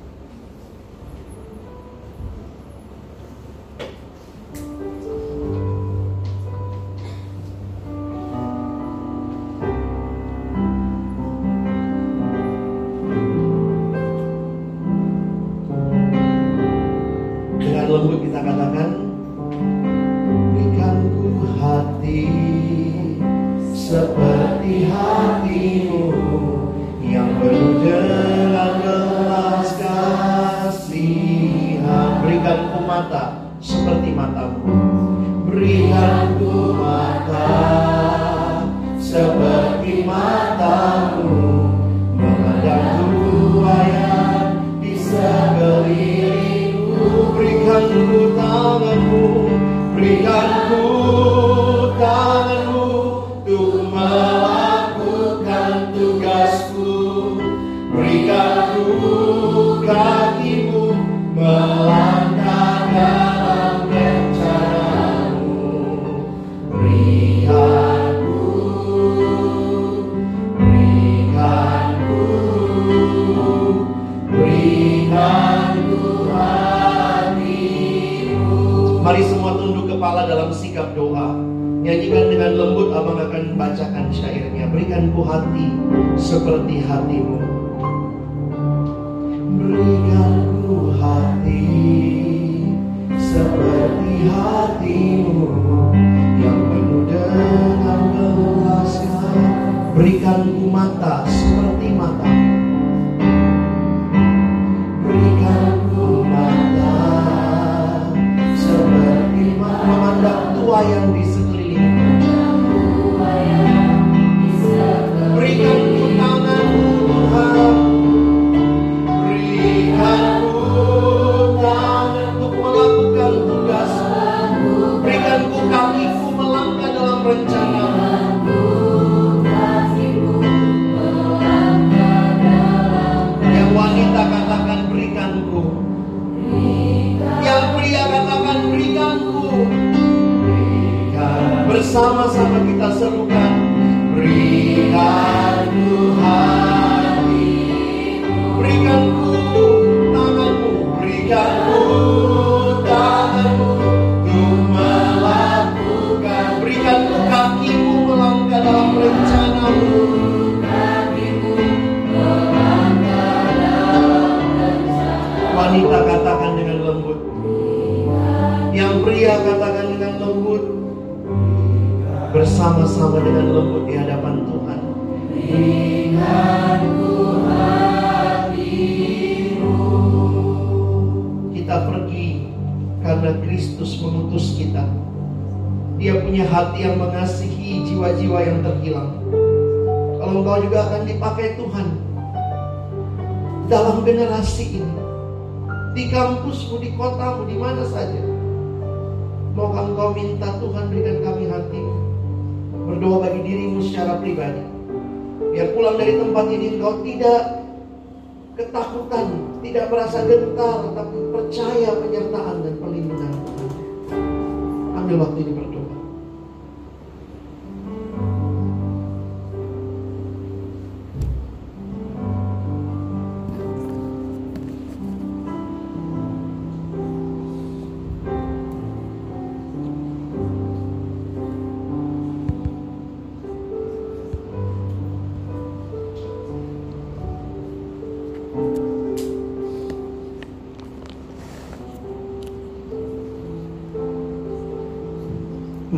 tidak merasa gentar.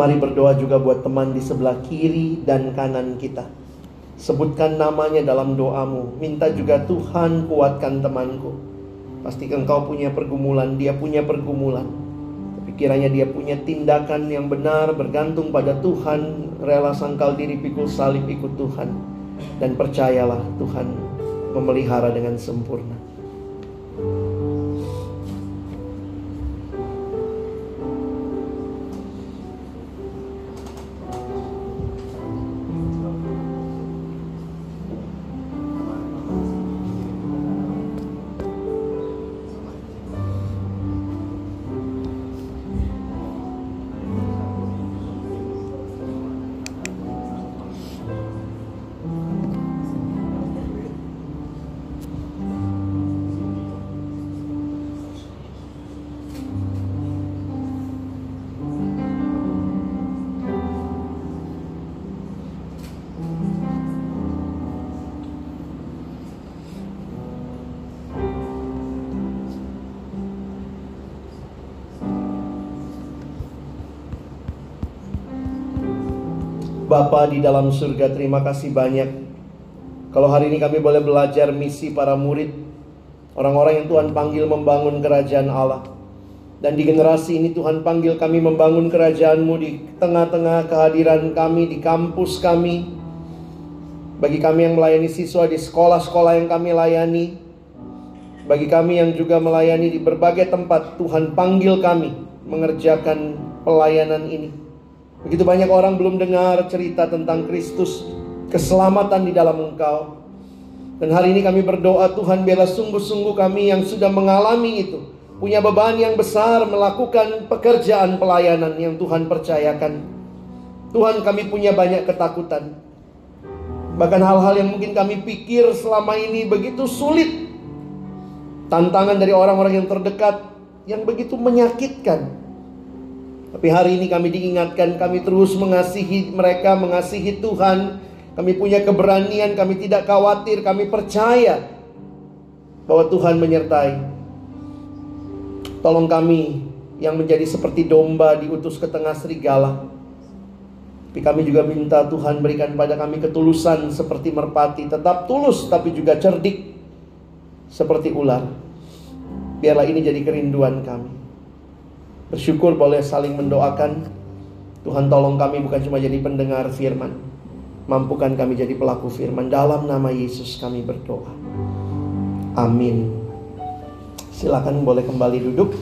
Mari berdoa juga buat teman di sebelah kiri dan kanan kita. Sebutkan namanya dalam doamu. Minta juga Tuhan kuatkan temanku. Pasti engkau punya pergumulan, dia punya pergumulan. Tapi kiranya dia punya tindakan yang benar bergantung pada Tuhan, rela sangkal diri pikul salib ikut Tuhan. Dan percayalah Tuhan memelihara dengan sempurna. Di dalam surga, terima kasih banyak. Kalau hari ini kami boleh belajar misi para murid, orang-orang yang Tuhan panggil membangun kerajaan Allah. Dan di generasi ini Tuhan panggil kami membangun kerajaan-Mu di tengah-tengah kehadiran kami, di kampus kami. Bagi kami yang melayani siswa di sekolah-sekolah yang kami layani. Bagi kami yang juga melayani di berbagai tempat, Tuhan panggil kami mengerjakan pelayanan ini. Begitu banyak orang belum dengar cerita tentang Kristus, keselamatan di dalam Engkau. Dan hari ini kami berdoa Tuhan bela sungguh-sungguh kami yang sudah mengalami itu. Punya beban yang besar melakukan pekerjaan pelayanan yang Tuhan percayakan. Tuhan kami punya banyak ketakutan. Bahkan hal-hal yang mungkin kami pikir selama ini begitu sulit. Tantangan dari orang-orang yang terdekat yang begitu menyakitkan. Tapi hari ini kami diingatkan, kami terus mengasihi mereka, mengasihi Tuhan. Kami punya keberanian, kami tidak khawatir, kami percaya bahwa Tuhan menyertai. Tolong kami yang menjadi seperti domba diutus ke tengah serigala. Tapi kami juga minta Tuhan berikan pada kami ketulusan seperti merpati, tetap tulus tapi juga cerdik seperti ular. Biarlah ini jadi kerinduan kami. Bersyukur boleh saling mendoakan. Tuhan tolong kami bukan cuma jadi pendengar firman. Mampukan kami jadi pelaku firman. Dalam nama Yesus kami berdoa. Amin. Silakan boleh kembali duduk.